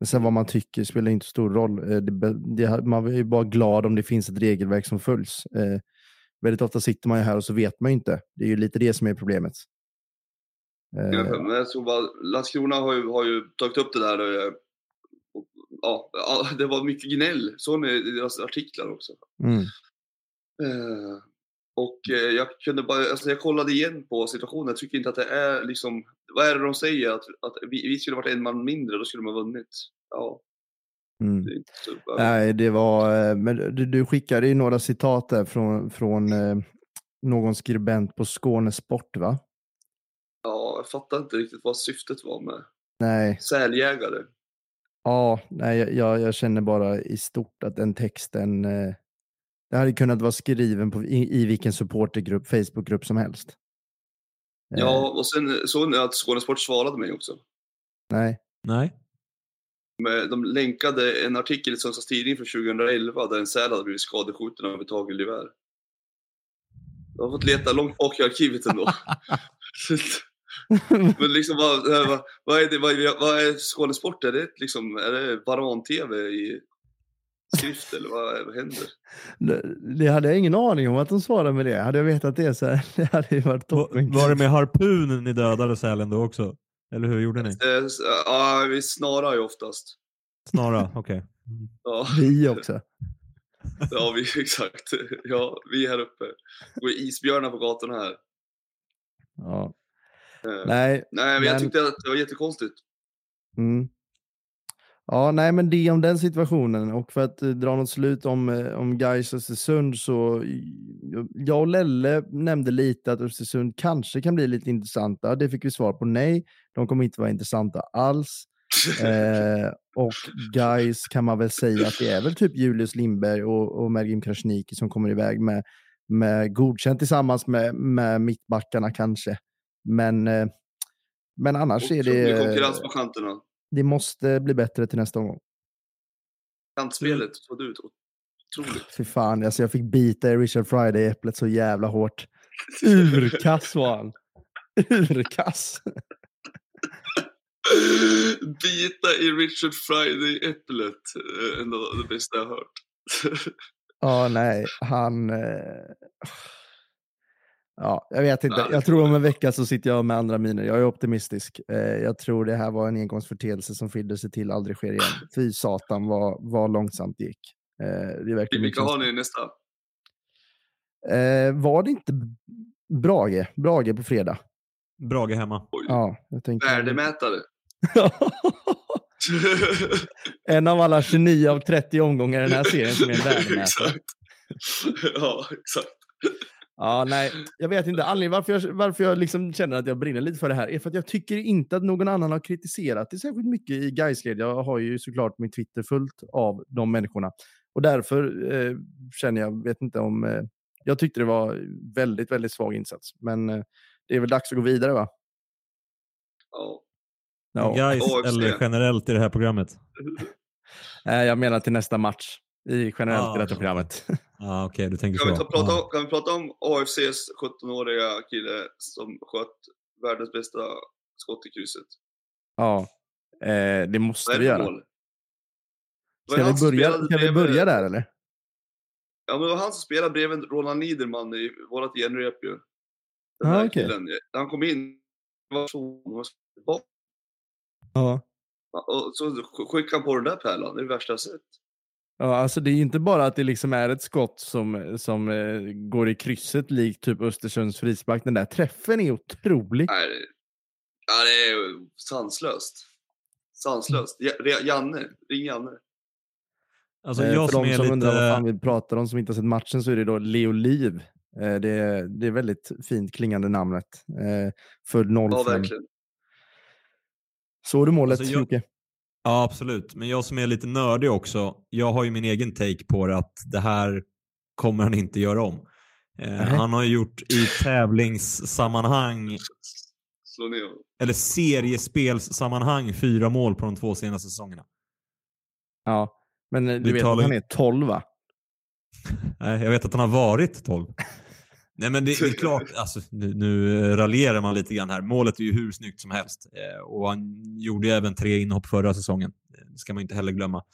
men sen vad man tycker spelar inte så stor roll. Eh, det, det, man är ju bara glad om det finns ett regelverk som följs. Eh, väldigt ofta sitter man ju här och så vet man ju inte. Det är ju lite det som är problemet. Eh, men jag tror bara, Landskrona har ju, har ju tagit upp det där. eh, Och, ja, det var mycket gnäll. Så med i deras artiklar också. mm. Eh, och jag kunde bara, alltså jag kollade igen på situationen, jag tycker inte att det är liksom, vad är det de säger? Att, att vi, vi skulle varit en man mindre, då skulle de ha vunnit. Ja, Mm. det. Nej, det var, men du, du skickade ju några citat där från, från eh, någon skribent på Skånesport va? Ja, jag fattar inte riktigt vad syftet var med Nej, säljägare. ja, nej jag- jag, känner bara i stort att den texten, eh, det hade kunnat vara skriven på, i, i vilken supportergrupp, Facebookgrupp som helst. Eh, Ja, och sen såg ni att Skånesport svarade mig också. Nej, Nej. Men de länkade en artikel i Sundsvalls Tidning från 2011 där en säl hade blivit skadeskjuten av ett hagelgevär. Jag har fått leta långt bak i arkivet ändå. <laughs> <laughs> Men liksom vad, vad, vad, är det, vad, är, vad är Skånesport? Är det, liksom, är det Varan-TV i skrift eller vad, vad händer? det, det hade jag ingen aning om att de svarade med det. Hade jag vetat det så här, <laughs> det hade ju varit Va- toppen. Var det med harpun ni dödade sälen då också? Eller hur gjorde ni? Eh, Ja, vi snarar ju oftast. Snara, <laughs> okej. Ja, Vi också. <laughs> ja vi, exakt. Ja, vi här uppe. Det går isbjörnar på gatorna här. Ja. Eh, Nej, Nej, men jag tyckte att det var jättekonstigt. Mm. Ja, nej, men det om den situationen. Och för att eh, dra något slut om, eh, om Gais Östersund så jag- och Lelle nämnde lite att Östersund kanske kan bli lite intressanta. Det fick vi svar på nej. De kommer inte vara intressanta alls. <laughs> Eh, och Gais kan man väl säga att det är väl typ Julius Lindberg och, och Mergim Krasniqi som kommer iväg med, med godkänt tillsammans med, med mittbackarna kanske. Men, eh, men annars är det konkurrens på kanterna. det måste bli bättre till nästa omgång. Kantspelet såg ut otroligt. Fy fan, alltså jag fick bita i Richard Friday i äpplet så jävla hårt. <laughs> Urkass var han. Urkass. <laughs> Bita i Richard Friday-äpplet. eh, Ändå det bästa jag hört. <laughs> Ja, nej, han... Eh... Ja, jag vet inte. Jag tror om en vecka så sitter jag med andra miner. Jag är optimistisk. Eh, jag tror det här var en engångsförteelse som skilde sig till aldrig sker igen. <laughs> Fy satan vad, vad långsamt det gick. Eh, det är verkligen Vilka mycket har ni nästa? eh, Var det inte Brage? Brage på fredag? Brage hemma. Oj. Ja, jag tänkte... Värdemätare. <laughs> en av alla 29 av 30 omgångar i den här serien som är en <laughs> värdemätare. exakt. Ja, exakt. Ja, nej, jag vet inte. Anledningen varför jag, varför jag liksom känner att jag brinner lite för det här är för att jag tycker inte att någon annan har kritiserat det särskilt mycket i Gaisled. Jag har ju såklart min Twitter fullt av de människorna. Och därför eh, känner jag, vet inte om... Eh, jag tyckte det var väldigt, väldigt svag insats. Men eh, det är väl dags att gå vidare va? Ja. Ja. Guys eller generellt i det här programmet? <laughs> Jag menar till nästa match. I generellt Ah, i detta ja. programmet. Ja, <laughs> okej, du tänker Kan, vi så. ta, prata, om- kan vi prata om AFCs 17-åriga kille som sköt världens bästa skott i krysset? Ja, eh, det måste vi göra. mål? Ska vi börja, ska vi börja där eller? Ja, men det var han som spelade bredvid Roland Niederman i vårat genrep ju. Den Ah, okej. killen. Han kom in, var så Ja. och så skickade han på den där pärlan, det är det värsta jag sett. Ja, alltså det är inte bara att det liksom är ett skott som, som eh, går i krysset likt typ Östersunds frispark. Den där träffen är otrolig. Nej, ja, det är ju sanslöst. Sanslöst. Ja, Re- Janne, ring Janne. Alltså, Eh, jag För som de som lite... undrar vad fan vi pratar om som inte har sett matchen så är det då Leo Liv. Eh, det, är, det är väldigt fint klingande namnet. Eh, född 05. Ja, verkligen. Såg du målet Alltså, jag- Jocke? Ja, absolut. Men jag som är lite nördig också, jag har ju min egen take på det att det här kommer han inte göra om. Eh, han har ju gjort i tävlingssammanhang, eller seriespelssammanhang, fyra mål på de två senaste säsongerna. Ja, men eh, du Vi vet talar att han är 12 va? <laughs> Nej, jag vet att han har varit 12. <laughs> Nej men det, det är klart, alltså, nu, nu raljerar man lite grann här. Målet är ju hur snyggt som helst. Eh, och han gjorde ju även tre inhopp förra säsongen. Eh, Det ska man inte heller glömma.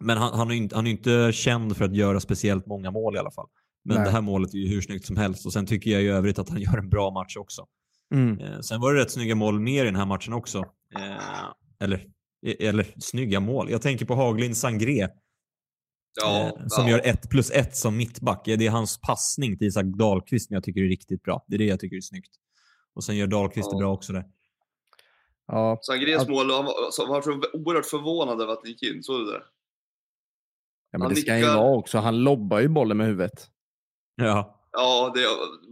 Men han, han, är inte, han är inte känd för att göra speciellt många mål i alla fall. Men Nej. det här målet är ju hur snyggt som helst. Och sen tycker jag i övrigt att han <laughs> gör en bra match också. Mm. Eh, sen var det rätt snygga mål mer i den här matchen också. Eh, eller, eller snygga mål. Jag tänker på Haglind Sangré. Ja, eh, som ja. gör ett plus ett som mittback. Det är hans passning till Isak Dahlqvist som jag tycker är riktigt bra. Det är det jag tycker är snyggt. Och sen gör Dahlqvist Ja. det bra också där. Ja, Sangrés Att- mål, han var, var så oerhört förvånad över att det gick in. Så det där. ja men Han det ska han ju vara också. Han lobbar ju bollen med huvudet. Ja. Ja, det,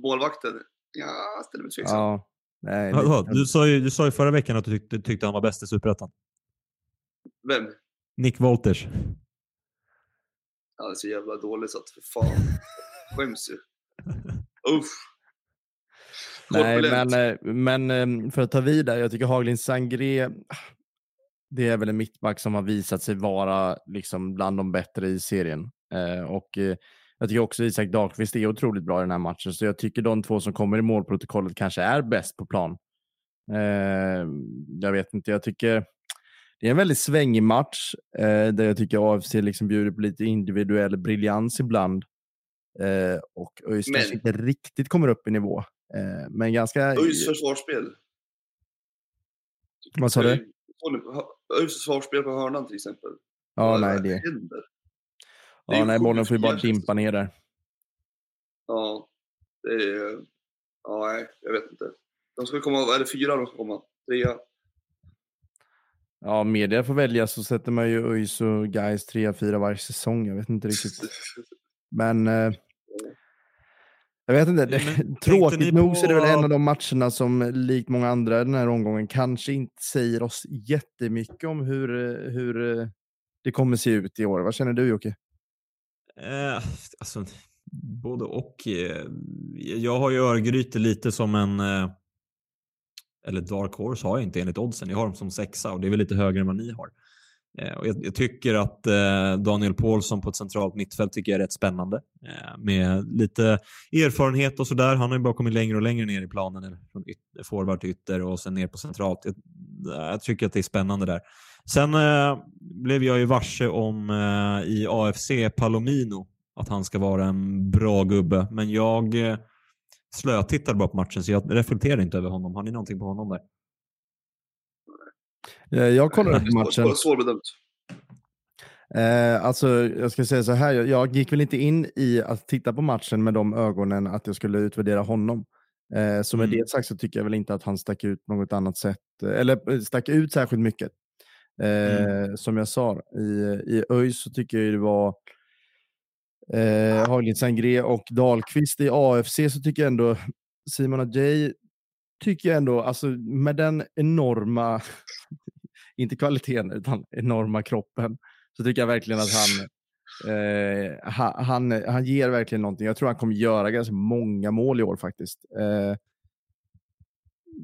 målvakten. Ja, ställer mig tveksam. Ja. Nej, Vadå? lite- Du sa ju, du sa ju förra veckan att du tyckte, tyckte han var bäst i Superettan. Vem? Nick Wolters. Det är så jävla dåligt så att för fan. Skäms ju. Uff. Nej, Korpulent. men, eh, men eh, för att ta vidare, jag tycker Haglind Sangré, det är väl en mittback som har visat sig vara liksom bland de bättre i serien. Eh, och eh, jag tycker också Isak Dahlqvist är otroligt bra i den här matchen, så jag tycker de två som kommer i målprotokollet kanske är bäst på plan. Jag vet inte, jag tycker det är en väldigt svängig match eh, där jag tycker AFC liksom bjuder på lite individuell briljans ibland. Eh, och ÖIS kanske inte riktigt kommer upp i nivå. Eh, men ganska... ÖIS försvarsspel. Vad sa du? ÖIS försvarsspel på hörnan till exempel. Ja, Vad nej, det, händer? Det ja, ju nej, bollen får ju bara dimpa ner där. Ja, det är... Ja, nej, jag vet inte. De ska komma, är det fyra de ska komma? Trea? Ja, media får välja så sätter man ju ÖIS och Gais 3-4 varje säsong. Jag vet inte riktigt. Men eh, jag vet inte. Det, <laughs> ni tråkigt nog så är det väl på- en av de matcherna som likt många andra den här omgången kanske inte säger oss jättemycket om hur, hur eh, det kommer se ut i år. Vad känner du Jocke? Eh, alltså, både och. Eh, jag har ju Örgryte lite som en... Eh, eller Dark Horse har jag inte enligt oddsen. Jag har dem som sexa och det är väl lite högre än vad ni har. Eh, och jag, jag tycker att eh, Daniel Paulsson på ett centralt mittfält tycker jag är rätt spännande. Eh, med lite erfarenhet och sådär. Han har ju bara kommit längre och längre ner i planen. Från forward till ytter och sen ner på centralt. Jag, jag tycker att det är spännande där. Sen eh, blev jag ju varse om eh, i AFC Palomino att han ska vara en bra gubbe. Men jag eh, slötittade bara på matchen så jag reflekterar inte över honom. Har ni någonting på honom där? Eh, Jag kollade på matchen. svår- Svårbedömt. Eh, alltså, jag ska säga så här, jag, jag gick väl inte in i att titta på matchen med de ögonen att jag skulle utvärdera honom. Eh, så med Mm. det sagt så tycker jag väl inte att han stack ut något annat sätt, eh, eller eh, stack ut särskilt mycket. Eh, Som jag sa, i, i ÖIS så tycker jag det var eh, Haglind Sangré och Dahlqvist. I AFC så tycker jag ändå Simon Adjei tycker jag ändå, alltså med den enorma, <laughs> inte kvaliteten, utan enorma kroppen, så tycker jag verkligen att han, eh, han, han, han ger verkligen någonting. Jag tror han kommer göra ganska många mål i år faktiskt. Eh,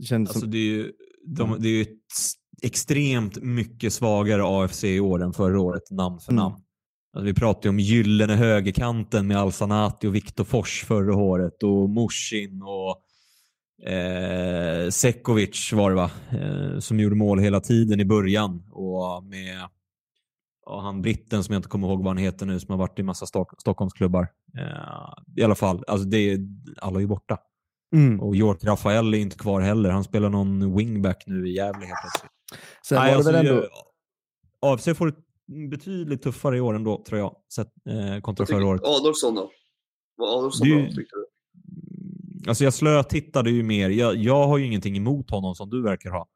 känns Alltså som, det är ju, de, Mm. det är ju extremt mycket svagare AFC i år än förra året, namn för Mm. namn. Alltså vi pratade om gyllene högerkanten med Alsanati och Viktor Fors förra året och Mushin och eh, Sekovic var det va? Eh, som gjorde mål hela tiden i början. Och med ja, han britten som jag inte kommer ihåg vad han heter nu som har varit i massa Stock Stockholmsklubbar. Eh, I alla fall, alltså det alla är ju borta. mm. Och York Rafael är inte kvar heller. Han spelar någon wingback nu i Gävle helt plötsligt. Sen Nej, var alltså, väl ändå, AFC får det betydligt tuffare i år ändå, tror jag, sett, eh, kontra förra året. Adolfsson då? Vad Adolfsson är bra, tyckte du? Alltså jag slötittade ju mer. Jag, jag har ju ingenting emot honom som du verkar ha.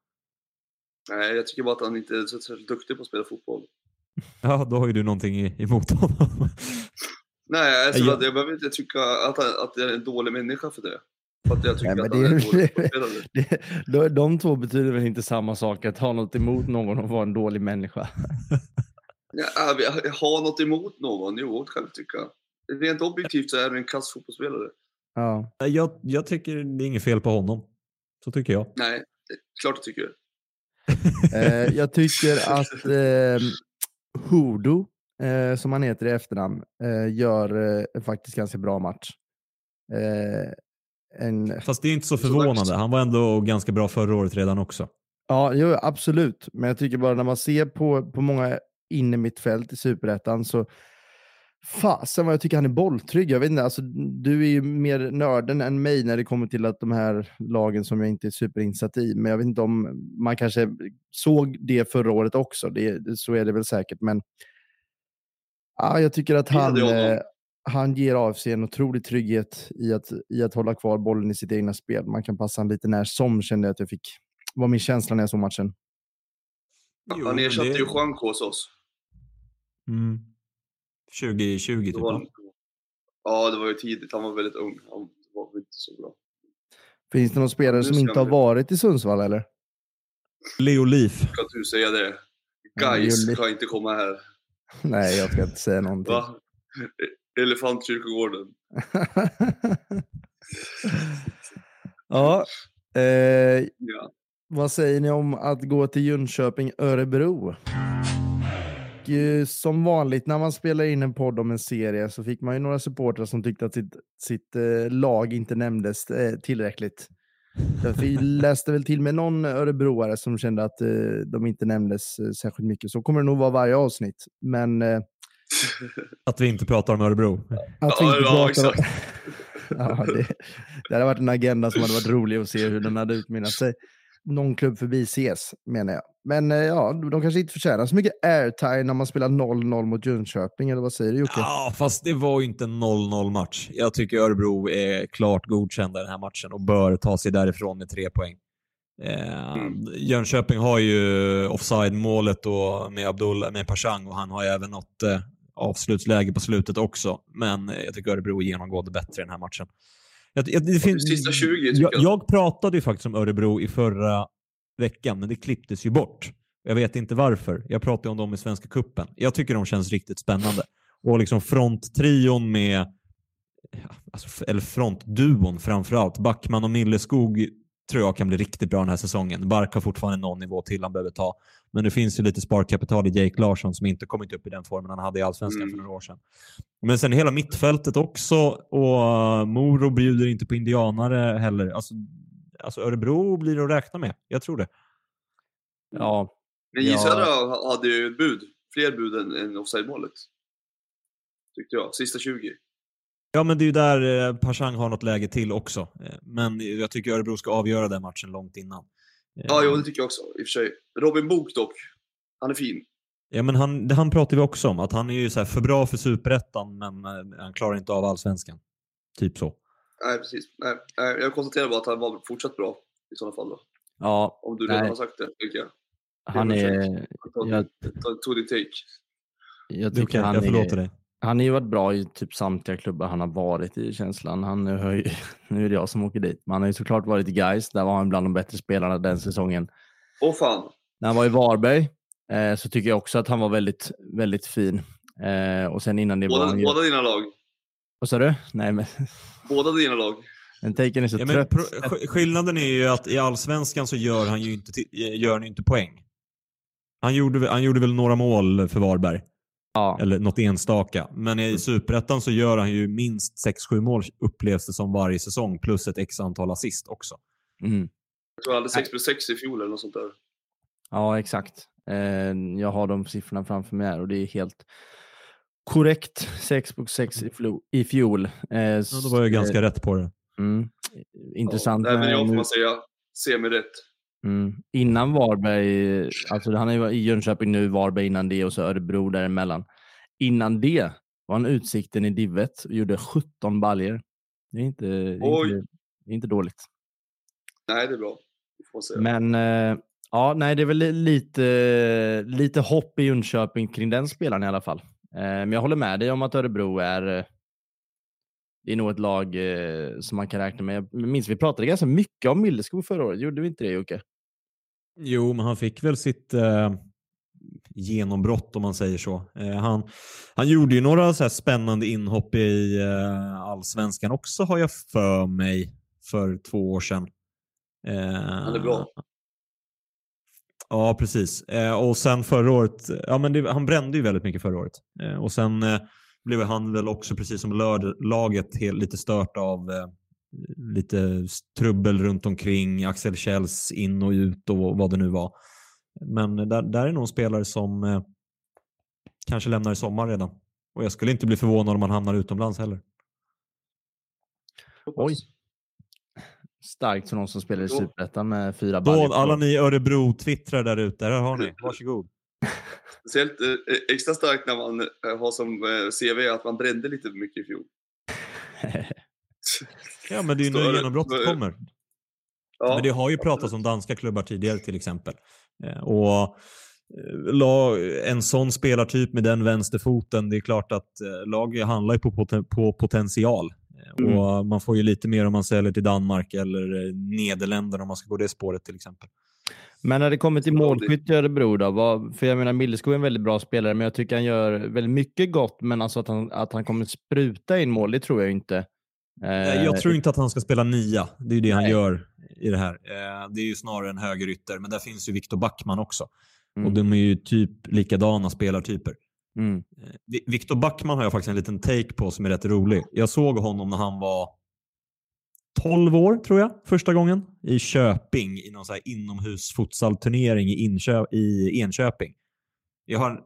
Nej, jag tycker bara att han inte är så särskilt duktig på att spela fotboll. <laughs> Ja, då har ju du någonting i- emot honom. <laughs> Nej, alltså, Jag- jag behöver inte tycka att, han, att jag är en dålig människa för det. För att jag tycker Nej, men att han är är- en dålig <laughs> det, de, de två betyder väl inte samma sak, att ha något emot någon och vara en dålig människa. Ja, har något emot någon, jo, det kan jag tycka. Rent objektivt så är du en kass fotbollsspelare. Ja. jag, jag tycker det är inget fel på honom. Så tycker jag. Nej, det klart jag tycker. <laughs> Eh, jag tycker att eh, Hudo, eh, som han heter i efternamn, eh, gör eh, faktiskt ganska bra match. Eh, en, Fast det är inte så förvånande. Han var ändå ganska bra förra året redan också. ja, jo, absolut. Men jag tycker bara när man ser på, på många inne mitt fält i superettan så fasen vad jag tycker han är bolltrygg. Jag vet inte, alltså, du är ju mer nörden än mig när det kommer till att de här lagen som jag inte är superinsatt i. Men jag vet inte om man kanske såg det förra året också. Det, så är det väl säkert. Men Ja, jag tycker att han, honom. eh, han ger AFC en otrolig trygghet i att, i att hålla kvar bollen i sitt egna spel. Man kan passa han lite när som kände jag att jag fick. var min känsla när jag såg matchen. Jo, han ersatte det- ju Juanco hos oss. Mm. 2020 typ. va? Juanco. Ja, det var ju tidigt. Han var väldigt ung. Han var inte så bra. Finns det någon spelare som ska inte har varit i Sundsvall eller? Leo Leaf. Kan du säga det? Guys kan inte komma här. <laughs> Nej, jag ska inte säga någonting. Va? Elefantkyrkogården. <laughs> ja, eh, Ja. vad säger ni om att gå till Jönköping, Örebro? Eh, Som vanligt när man spelar in en podd om en serie så fick man ju några supportrar som tyckte att sitt, sitt eh, lag inte nämndes eh, tillräckligt. Fi- <laughs> läste väl till med någon örebroare som kände att eh, de inte nämndes eh, särskilt mycket. Så kommer det nog vara varje avsnitt. Men eh, Att vi inte pratar om Örebro. att Ja, vi inte ja, pratar om- <laughs> ja, det, det hade varit en agenda som hade varit rolig att se hur den hade utmynnat sig. Någon klubb förbi ses, menar jag. Men eh, ja, de kanske inte förtjänar så mycket airtime när man spelar 0-0 mot Jönköping, eller vad säger du Jocke? Ja, fast det var ju inte en 0-0 match. Jag tycker Örebro är klart godkända i den här matchen och bör ta sig därifrån med tre poäng. Eh, Mm. Jönköping har ju offside-målet då med Abdullah, med Pashang och han har ju även något eh, avslutsläge på slutet också. Men eh, jag tycker Örebro är genomgående bättre i den här matchen. Jag, jag, det finns, Sista 20 tycker jag, jag. jag pratade ju faktiskt om Örebro i förra veckan, men det klipptes ju bort. Jag vet inte varför. Jag pratade om dem i Svenska Kuppen. Jag tycker de känns riktigt spännande. Och liksom fronttrion med, alltså, eller frontduon framförallt, Backman och Milleskog tror jag kan bli riktigt bra den här säsongen. Bark har fortfarande någon nivå till han behöver ta. Men det finns ju lite sparkapital i Jake Larsson som inte kommit upp i den formen han hade i Allsvenskan Mm. för några år sedan. Men sen hela mittfältet också och Moro bjuder inte på indianare heller. Alltså, alltså Örebro blir det att räkna med. Jag tror det. Ja, Men Ja. J Södra ha- hade ju ett bud. Fler bud än, än offside-målet. Tyckte jag. Sista 20. Ja, men det är ju där eh, Pashang har något läge till också. Eh, Men jag tycker Örebro ska avgöra den matchen långt innan. Eh, Ja, jo, det tycker jag också. I och för sig. Robin Book dock. Han är fin. Ja, men han, det han pratar vi också om, att han är ju så här för bra för superettan, men han klarar inte av allsvenskan. Typ så. Nej, precis. Nej, jag konstaterar bara att han var fortsatt bra i sådana fall. Då. ja Om du redan Nej. har sagt det, tycker jag. han Det är Jag, tog din take. jag tycker okej, han jag förlåter är, dig. Han har ju varit bra i typ samtliga klubbar han har varit i känslan. Han har ju, <laughs> nu är det jag som åker dit, men han har ju såklart varit i Gais. Där var han bland de bättre spelarna den säsongen. Åh fan. När han var i Varberg eh, så tycker jag också att han var väldigt, väldigt fin. Eh, och sen innan det var Båda, han ju... båda dina lag. Vad sa du? Nej, men <laughs> Båda dina lag. den taken är så Ja, trött. skillnaden är ju att i allsvenskan så gör han ju inte, gör han inte poäng. Han gjorde, han gjorde väl några mål för Varberg, Ja, eller något enstaka. Men i superettan så gör han ju minst 6-7 mål upplevs det som varje säsong, plus ett x antal assist också. mm. Jag tror jag hade 6 plus 6 i fjol eller något sånt där. ja exakt. Eh, jag har de siffrorna framför mig här och det är helt korrekt. 6 på 6 i, fjol. Eh, Ja, då var jag ganska rätt på det. Mm. Intressant. Ja, även med jag får man säga semi-rätt. Mm. Innan Varberg, alltså han är i Jönköping nu, Varberg innan det och så Örebro däremellan. Innan det var han Utsikten i Divet och gjorde 17 baljer. Det är inte, inte, inte dåligt. Nej, det är bra. Men eh, ja, nej, det är väl li- lite, lite hopp i Jönköping kring den spelaren i alla fall. Eh, men jag håller med dig om att Örebro är eh, det är nog ett lag eh, som man kan räkna med. Jag minns vi pratade ganska mycket om Milleskog förra året. Gjorde vi inte det Jocke? Jo, men han fick väl sitt eh, genombrott om man säger så. Eh, han, han gjorde ju några så här spännande inhopp i eh, allsvenskan också har jag för mig för två år sedan. Eh, Han är bra. Ja, precis. Eh, och sen förra året, ja men det, han brände ju väldigt mycket förra året. Eh, och sen eh, blev han väl också, precis som lörd, laget, helt, lite stört av eh, lite trubbel runt omkring, Axel Kjells in och ut och vad det nu var. Men där, där är nog en spelare som eh, kanske lämnar i sommar redan. Och jag skulle inte bli förvånad om han hamnar utomlands heller. Oj. Starkt för någon som spelar i. Superettan med fyra baljor. Alla ni Örebro-twittrar där ute, här har ni. Varsågod. <laughs> Speciellt eh, extra starkt när man eh, har som eh, CV att man brände lite för mycket i fjol. <laughs> Ja, men det är ju nu genombrottet kommer. Ja, Men det har ju pratats om danska klubbar tidigare till exempel. Eh, Och eh, en sån spelartyp med den vänsterfoten, det är klart att eh, lag handlar ju på, poten- på potential. Mm. Och man får ju lite mer om man säljer till Danmark eller Nederländerna om man ska gå det spåret till exempel. Men när det kommer till målskytt i Örebro då? Vad, för jag menar, Milleskog är en väldigt bra spelare, men jag tycker han gör väldigt mycket gott. Men alltså att han, att han kommer spruta in mål, det tror jag inte. Nej, Eh, Jag tror inte att han ska spela nia. Det är ju det han Nej. gör i det här. Eh, Det är ju snarare en högerytter, men där finns ju Viktor Backman också. Mm. Och de är ju typ likadana spelartyper. Mm. Eh, Vi- Viktor Backman har jag faktiskt en liten take på som är rätt rolig. Jag såg honom när han var 12 år, tror jag, första gången. I Köping, i någon så här inomhusfutsalturnering i, i Enköping. Jag har...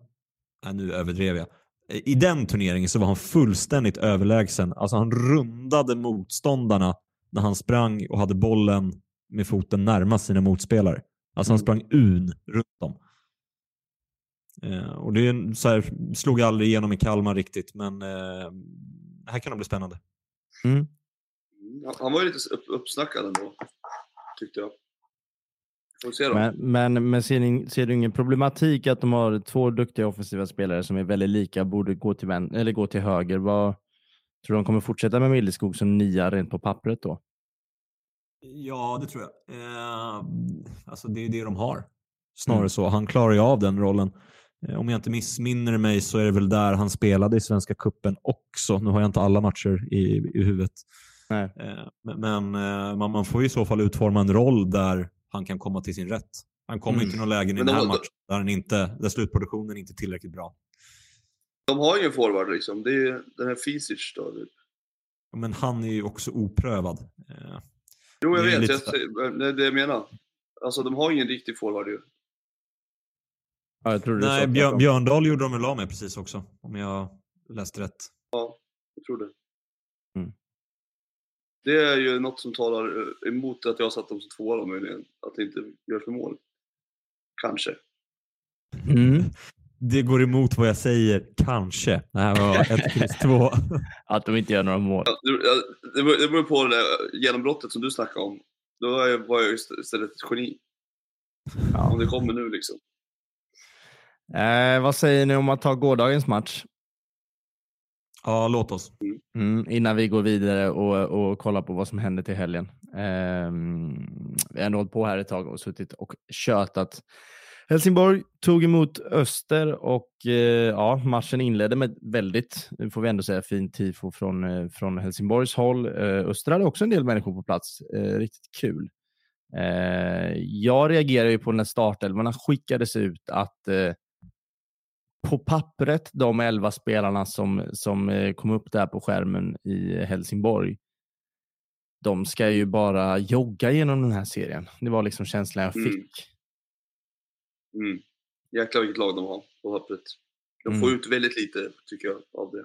Nej, nu överdrev jag. I den turneringen så var han fullständigt överlägsen. Alltså han rundade motståndarna när han sprang och hade bollen med foten närmast sina motspelare. Alltså han Mm. sprang un runt dem. Eh, och det så här, slog aldrig igenom i Kalmar riktigt, men eh, det här kan nog bli spännande. Mm. Han- Han var ju lite upp, uppsnackad ändå, tyckte jag. Får vi se då. Men, men, men ser, ni, ser du ingen problematik att de har två duktiga offensiva spelare som är väldigt lika, borde gå till, vän, eller gå till höger? Vad, tror du de kommer fortsätta med Milleskog som nia rent på pappret då? Ja, det tror jag. Eh, alltså det är det de har. Snarare Mm. så. Han klarar ju av den rollen. Eh, om jag inte missminner mig så är det väl där han spelade i Svenska Kuppen också. Nu har jag inte alla matcher i, i huvudet. Nej. Eh, men men eh, man, man får ju i så fall utforma en roll där han kan komma till sin rätt. Han kommer Mm. inte till någon lägen i den de här har- matchen där, han inte, där slutproduktionen inte är tillräckligt bra. De har ju en forward liksom. Det är den här Fisic då. Men han är ju också oprövad. Eh, Jo, jag Det vet. lite Jag, det är det jag menar. Alltså, de har ingen riktig forward ju. Ja, jag tror du nej, Björn. Björndal gjorde de väl av med precis också, om jag läste rätt. Jag tror det. Mm. Det är ju något som talar eh, emot att jag har satt dem som tvåa då möjligen. Att det inte görs för mål. Kanske. Mm. Det går emot vad jag säger, kanske. Det här var ett kryss två. <laughs> Att de inte gör några mål. Ja, det, beror, på det där genombrottet som du snackade om. Då är jag- var jag ist- istället ett geni. Ja. Om det kommer nu liksom. Eh, vad säger ni om att ta gårdagens match? Ja, låt oss. Mm, innan vi går vidare och, och kollar på vad som händer till helgen. Eh, vi har ändå hållit på här ett tag och suttit och tjötat. Helsingborg tog emot Öster och eh, ja, matchen inledde med väldigt, nu får vi ändå säga, fint tifo från, eh, från Helsingborgs håll. Eh, Öster hade också en del människor på plats. Eh, riktigt kul. Eh, jag reagerade ju på när startelvorna skickades ut att eh, på pappret, de elva spelarna som, som eh, kom upp där på skärmen i Helsingborg, de ska ju bara jogga genom den här serien. Det var liksom känslan jag Mm. fick. Mm. Jäklar vilket lag de har på pappret. De får Mm. ut väldigt lite, tycker jag, av det.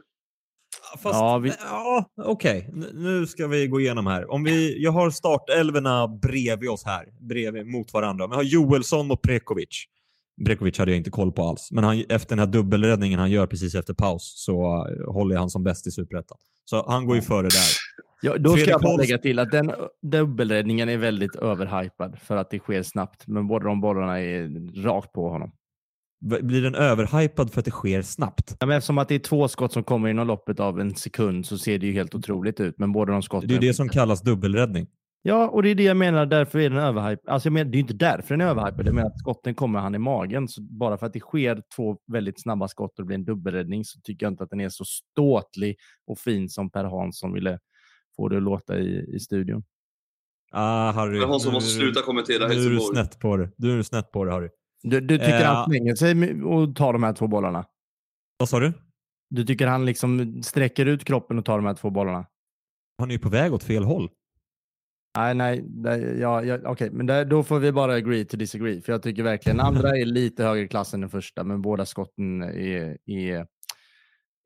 Fast, Ja, vi- ja, okej. N- Nu ska vi gå igenom här. Om vi, jag har startelverna bredvid oss här, bredvid, mot varandra. Vi har Joelsson och Prekovic. Prekovic hade jag inte koll på alls, men han, efter den här dubbelräddningen han gör precis efter paus så uh, håller jag han som bäst i Superettan. Så han går ju före där. Ja, då ska Fredrik jag bara lägga till att den dubbelräddningen är väldigt överhypad för att det sker snabbt. Men båda de bollarna är rakt på honom. Blir den överhypad för att det sker snabbt? Ja, men eftersom att det är två skott som kommer inom loppet av en sekund så ser det ju helt otroligt ut. Men båda de skotten... Det är ju det som kallas dubbelräddning. Ja, och det är det jag menar. Därför är den överhypad. Alltså jag menar, det är ju inte därför den är överhypad. Jag menar att skotten kommer han i magen. Så bara för att det sker två väldigt snabba skott och det blir en dubbelräddning så tycker jag inte att den är så ståtlig och fin som Per Hansson ville få det att låta i, i studion. Ah, Harry. Men Hansson måste sluta kommentera Nu är du Helsingborg. snett på det. Du är snett på det, Harry. Du, du tycker Eh, han slänger sig och tar de här två bollarna? Vad sa du? Du tycker han liksom sträcker ut kroppen och tar de här två bollarna? Han är ju på väg åt fel håll. Nej, nej, nej ja, ja, okej, men där, då får vi bara agree to disagree. För jag tycker verkligen andra är lite högre klass än den första, men båda skotten är, är,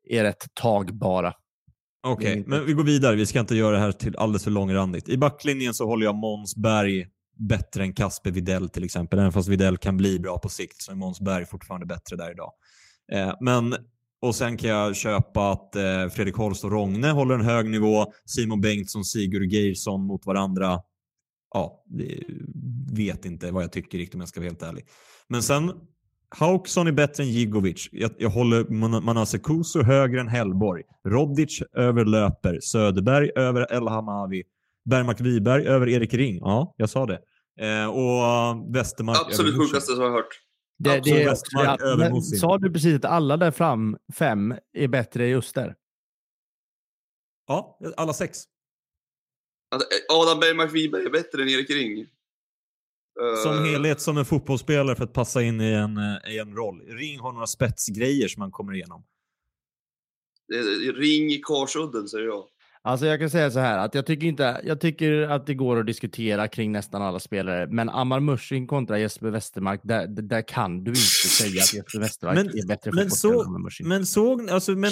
är rätt tagbara. Okej, inte- men vi går vidare. Vi ska inte göra det här till alldeles för långrandigt. I backlinjen så håller jag Måns Berg bättre än Kasper Videll till exempel. Även fast Videll kan bli bra på sikt så är Måns Berg fortfarande bättre där idag. Eh, men, och sen kan jag köpa att eh, Fredrik Holst och Rogne håller en hög nivå. Simon Bengtsson, Sigurd Geirsson mot varandra. Ja, vet inte vad jag tycker riktigt om jag ska vara helt ärlig. Men sen, Hauksson är bättre än Jigovic. Jag, jag håller Manase Kuso högre än Hellborg. Rodic över Löper. Söderberg över El Hamavi. Bergmark Wiberg över Erik Ring. Ja, jag sa det. Eh, och Westermark Absolut sjukaste som jag har hört. Det, det är också, ja, sa du precis att alla där fram fem är bättre i Öster? Ja, alla sex. Alltså, Adam Bergmark Wiberg är bättre än Erik Ring. Som uh, helhet som en fotbollsspelare för att passa in i en, i en roll. Ring har några spetsgrejer som man kommer igenom. Ring i Karsudden säger jag. Alltså jag kan säga så här att jag tycker inte, jag tycker att det går att diskutera kring nästan alla spelare, men Ammar Mushin kontra Jesper Westermark, där, där kan du inte säga att Jesper Westermark men, är bättre men så, än Ammar Mushin. Men såg, alltså, men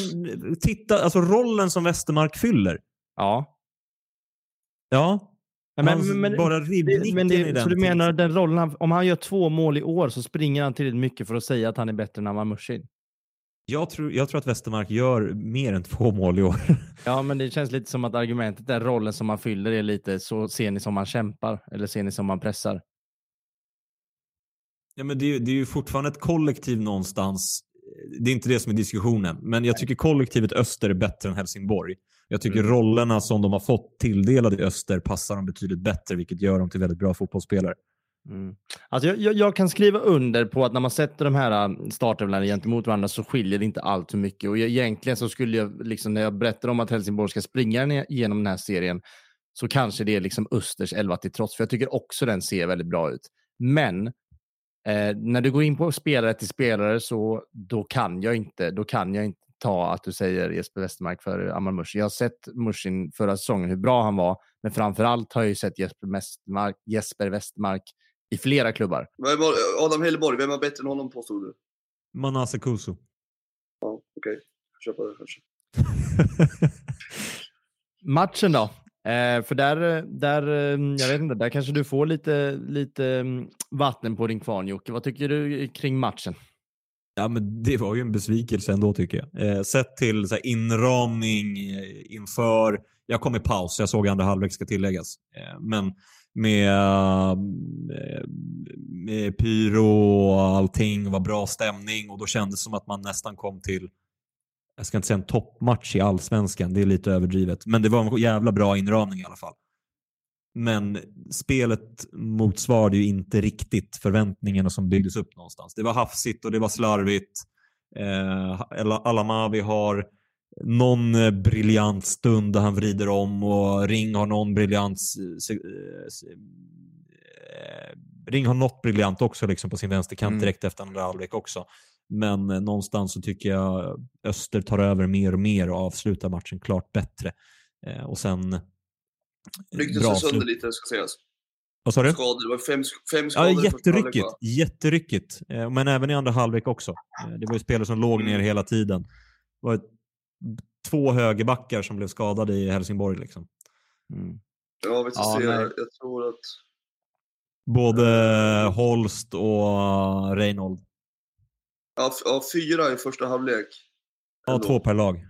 titta, alltså rollen som Westermark fyller. Ja. Ja. Men, men, bara ribbnicken men det, i den. Så du menar den rollen, om han gör två mål i år så springer han tillräckligt mycket för att säga att han är bättre än Ammar Mushin? Jag tror, jag tror att Westermark gör mer än två mål i år. <laughs> Ja, men det känns lite som att argumentet den rollen som man fyller är lite så ser ni som man kämpar eller ser ni som man pressar? Ja, men det är, det är ju fortfarande ett kollektiv någonstans. Det är inte det som är diskussionen, men jag tycker kollektivet Öster är bättre än Helsingborg. Jag tycker mm. rollerna som de har fått tilldelade i Öster passar dem betydligt bättre, vilket gör dem till väldigt bra fotbollsspelare. Mm. Alltså jag, jag, jag, kan skriva under på att när man sätter de här äh, startelvorna gentemot varandra så skiljer det inte allt för mycket. Och jag, egentligen så skulle jag, liksom, när jag berättar om att Helsingborg ska springa genom den här serien, så kanske det är liksom Östers 11 till trots, för jag tycker också den ser väldigt bra ut. Men eh, när du går in på spelare till spelare så då kan jag inte, då kan jag inte ta att du säger Jesper Westermark för Amal Mursi. Jag har sett Mursin förra säsongen, hur bra han var, men framför allt har jag ju sett Jesper Westermark, Jesper Westermark i flera klubbar. Adam Helleborg, vem var bättre än honom påstod du? Manase Kuso. Ja, okej. Okay. Köpa det kanske. <laughs> Matchen då? Eh, för där, där, eh, jag vet inte, där kanske du får lite, lite mm, vatten på din kvarn Jocke. Vad tycker du kring matchen? Ja, men det var ju en besvikelse ändå tycker jag. Eh, sett till så här, inramning eh, inför, jag kom i paus, jag såg andra halvlek ska tilläggas. Eh, men med, eh, med pyro och allting. Det var bra stämning och då kändes det som att man nästan kom till, jag ska inte säga en toppmatch i allsvenskan, det är lite överdrivet. Men det var en jävla bra inramning i alla fall. Men spelet motsvarade ju inte riktigt förväntningarna som byggdes upp någonstans. Det var hafsigt och det var slarvigt. Eh, Alamavi har någon eh, briljant stund där han vrider om och Ring har någon briljant eh, Ring har något briljant också liksom på sin vänsterkant mm. direkt efter andra halvlek också. Men eh, någonstans så tycker jag Öster tar över mer och mer och avslutar matchen klart bättre. Eh, och sen... Rycktes det sönder lite ska sägas. Vad sa du? Skador, det var fem, fem skador ja, jätteryckigt. Jätteryckigt. Eh, men även i andra halvlek också. Det var ju spelare som låg ner mm. hela tiden. Det var ett två högerbackar som blev skadade i Helsingborg. Liksom. Mm. Ja, vi ja, jag, jag tror att... Både Holst och Reinhold. Ja, ja, fyra i första halvlek. Ja, två per lag.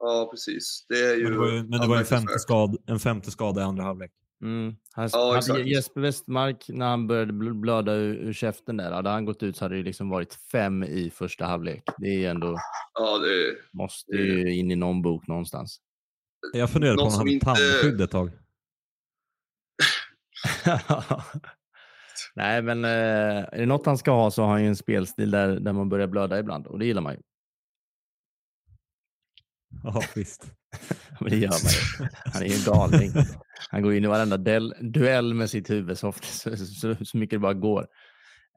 Ja, precis. Det är ju... Men det var, ju, men det var en, femte skad, en femte skada i andra halvlek. Mm. Han, ja, hade Jesper Westmark, när han började blöda ur, ur käften där, hade han gått ut så hade det liksom varit fem i första halvlek. Det är ändå... Ja, det Måste ju in i någon bok någonstans. Jag funderade på om han hade inte... tandskydd ett tag. <laughs> Nej, men eh, är det något han ska ha så har han ju en spelstil där, där man börjar blöda ibland och det gillar man ju. Ja, visst. <laughs> Men det gör man ju. Han är ju en galning. Han går in i varenda del, duell med sitt huvud så, ofta, så, så, så mycket det bara går.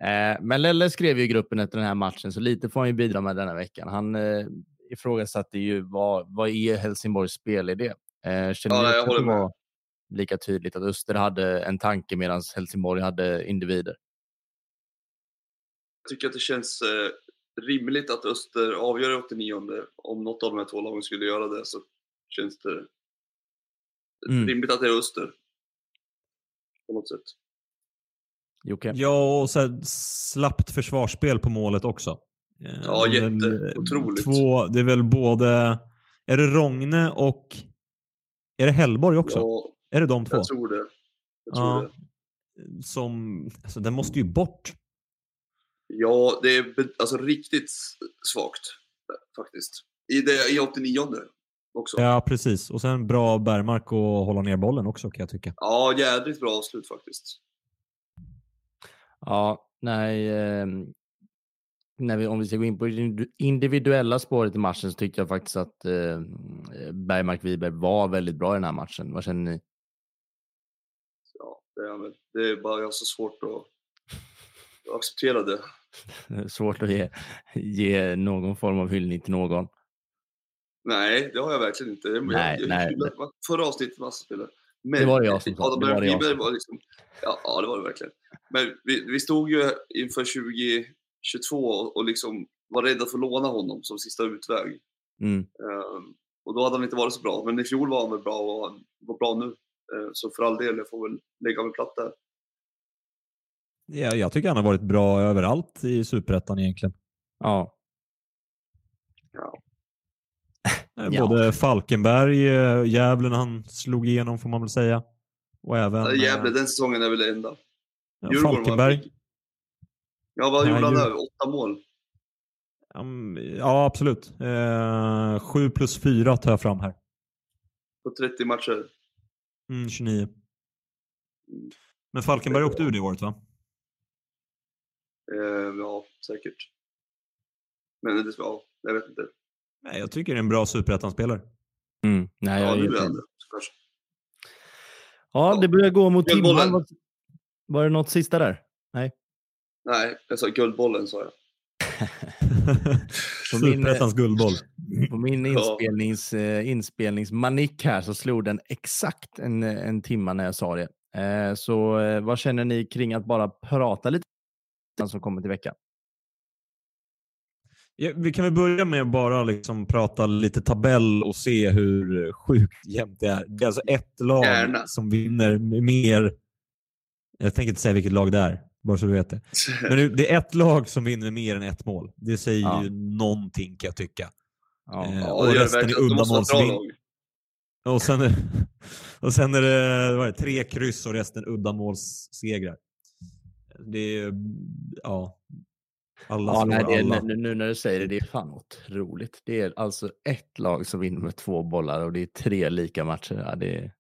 Eh, men Lelle skrev ju i gruppen efter den här matchen, så lite får han ju bidra med denna veckan. Han eh, ifrågasatte ju vad, vad är Helsingborgs spelidé? Eh, känner ja, jag det var lika tydligt att Öster hade en tanke medan Helsingborg hade individer? Jag tycker att det känns eh, rimligt att Öster avgör i 89 om något av de här två lagen skulle göra det så känns det mm. rimligt att det är Öster. På något sätt. Jocke? Ja, och så här, slappt försvarsspel på målet också. Eh, Ja, väl, jätte. Otroligt. Två, det är väl både, är det Rogne och, är det Hellborg också? Ja, Är det de två? jag tror det. Jag tror Ja. det. Som, alltså den måste ju bort. Ja, det är alltså riktigt svagt faktiskt. I, det, i 89 också. Ja, Ja, precis. Och sen bra Bergmark och hålla ner bollen också kan jag tycka. jädrigt bra avslut faktiskt. Ja, nej. Eh, när vi, om vi ska gå in på det individuella spåret i matchen så tyckte jag faktiskt att eh, Bergmark Wiberg var väldigt bra i den här matchen. Vad känner ni? Ja, det, är, det är bara så svårt att acceptera det. Svårt att ge, ge någon form av hyllning till någon. Nej, det har jag verkligen inte. Nej, jag, nej. jag, förra avsnittet massa spelare. Men, Det var det jag som sa. Det var det jag var liksom, ja, ja, det var det verkligen. Men vi, vi stod ju inför 2022 och, liksom var rädda för att låna honom som sista utväg. Mm. Ehm, och då hade han inte varit så bra. Men i fjol var han väl bra och han var bra nu. Ehm, så för all del, jag får väl lägga mig platt där. Ja, jag tycker han har varit bra överallt i Superettan egentligen. Ja. <laughs> Eh, Ja. Både Falkenberg, eh, Gävle när han slog igenom får man väl säga. Och även Gävle, eh, den säsongen är väl det enda. ja, Falkenberg. Ja, vad gjorde han där? Åtta mål? Ja, absolut. Eh, 7 plus 4 tar jag fram här. På 30 matcher. Mm, 29. Men Falkenberg åkte ur det året va? Ehm, ja, säkert. Men det, ja, jag vet inte. Nej, jag tycker det är en bra superettan-spelare. Mm. Nej, Ja, jag nu är det. Ja, det börjar gå mot Guldbollen. timman. Var- det något sista där? Nej, jag sa guldbollen sa jag. <laughs> Superettans guldboll. <laughs> På min inspelnings, eh, inspelningsmanik här så slog den exakt en, en timma när jag sa det. Eh, så eh, vad känner ni kring att bara prata lite om som kommer till veckan? Ja, vi kan väl börja med att bara liksom prata lite tabell och se hur sjukt jämnt det är. Det är alltså ett lag Gärna. som vinner mer. Jag tänker inte säga vilket lag det är, bara så du vet det. Men det- är ett lag som vinner mer än ett mål. Det säger Ja. ju någonting kan jag tycka. Ja. Eh, och det gör det resten är lag. Och sen, är- <laughs> och sen är det, vad är det tre kryss och resten uddamålssegrar. Det är, ja. Alla Ja, nej, det är, alla. nu, nu när du säger det, det är fan otroligt. Det är alltså ett lag som vinner med två bollar och det är tre lika matcher. Ja, det är...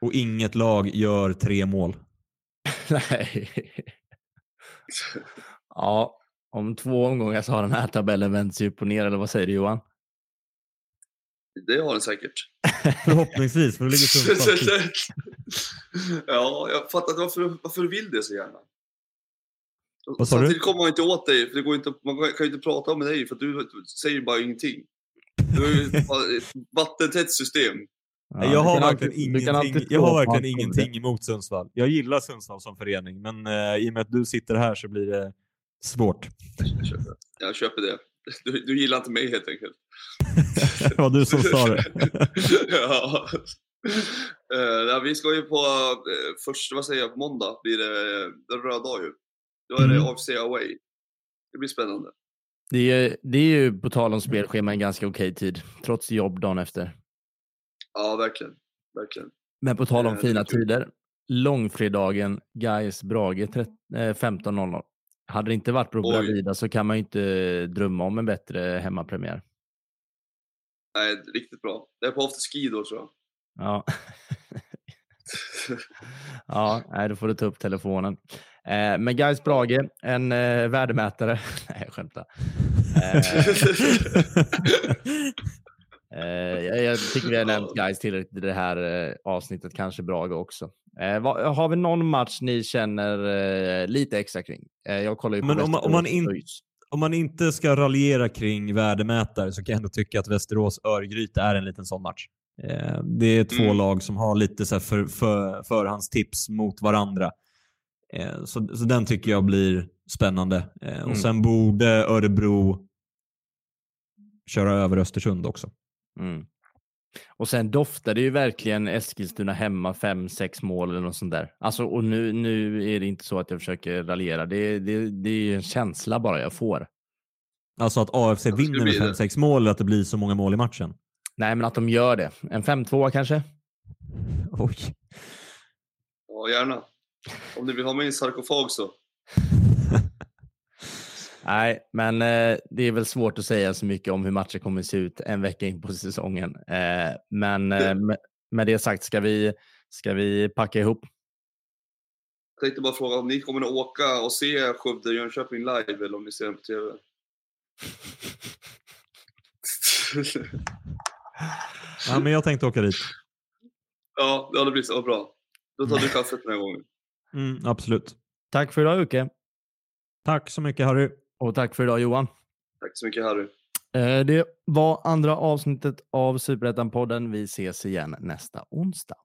Och inget lag gör tre mål. <laughs> Nej. Ja, om två omgångar så har den här tabellen vänts upp och ner, eller vad säger du Johan? Det har den säkert. <laughs> <laughs> Förhoppningsvis, för då ligger sist. ja, jag fattar inte varför, varför du vill det så gärna. Vad sa du? Samtidigt kommer man inte åt dig, för det går inte, man kan ju inte prata med dig för att du säger bara ingenting. Du har ju <laughs> ett vattentätt system. Nej, jag har alltid- ingenting, jag har verkligen ingenting emot Sundsvall. Jag gillar Sundsvall som förening, men eh, i och med att du sitter här så blir det svårt. Jag köper, jag köper det. Du, du gillar inte mig helt enkelt. <laughs> det var du som sa det. <laughs> ja. Eh, ja, vi ska ju på, uh, först, vad säger jag, måndag blir det den röda dag ju. Då är det Mm. AFC away. Det blir spännande. Det är, det är ju på tal om spelschema en ganska okej tid, trots jobb dagen efter. Ja, verkligen. Verkligen. Men på tal om Eh, fina det tider. Långfredagen, Gais Brage trett- eh, 15.00. Hade det inte varit på Oj. Bravida så kan man ju inte drömma om en bättre hemmapremiär. Nej, riktigt bra. Det är på afterski då tror jag. Ja. <laughs> ja, nej, då får du ta upp telefonen. Eh, men Gais Brage, en eh, värdemätare. <laughs> nej, jag skämtar. <laughs> Eh, jag, jag tycker vi har nämnt Gais tillräckligt i det här eh, avsnittet, kanske Brage också. Eh, vad, har vi någon match ni känner eh, lite extra kring? Eh, jag kollar ju på Men om man- om man in- Västerås. Om man inte ska raljera kring värdemätare så kan jag ändå tycka att Västerås-Örgryte är en liten sån match. Eh, Det är två Mm. lag som har lite så för, för, förhandstips mot varandra. Eh, Så, så den tycker jag blir spännande. Eh, Mm. Och Sen borde Örebro köra över Östersund också. Mm. Och sen doftar det ju verkligen Eskilstuna hemma fem, sex mål eller något sånt där. Alltså, och nu, nu är det inte så att jag försöker raljera. Det, det, det är en känsla bara jag får. Alltså att AFC vinner med det. 5-6 mål eller att det blir så många mål i matchen? Nej, men att de gör det. En 5-2 kanske? Oj. Ja, gärna. Om ni vill ha mig i en sarkofag så. <laughs> Nej, men eh, det är väl svårt att säga så mycket om hur matchen kommer att se ut en vecka in på säsongen. Eh, men eh, med, med det sagt, ska vi, ska vi packa ihop? Jag tänkte bara fråga om ni kommer att åka och se Skövde-Jönköping live eller om ni ser den på TV? Ja, men jag tänkte åka dit. ja, ja, det blir så bra. Då tar du kaffet den här gången. Mm, absolut. Tack för idag Jocke. Tack så mycket Harry. Och tack för idag Johan. Tack så mycket Harry. Eh, det var andra avsnittet av Superettan-podden. Vi ses igen nästa onsdag.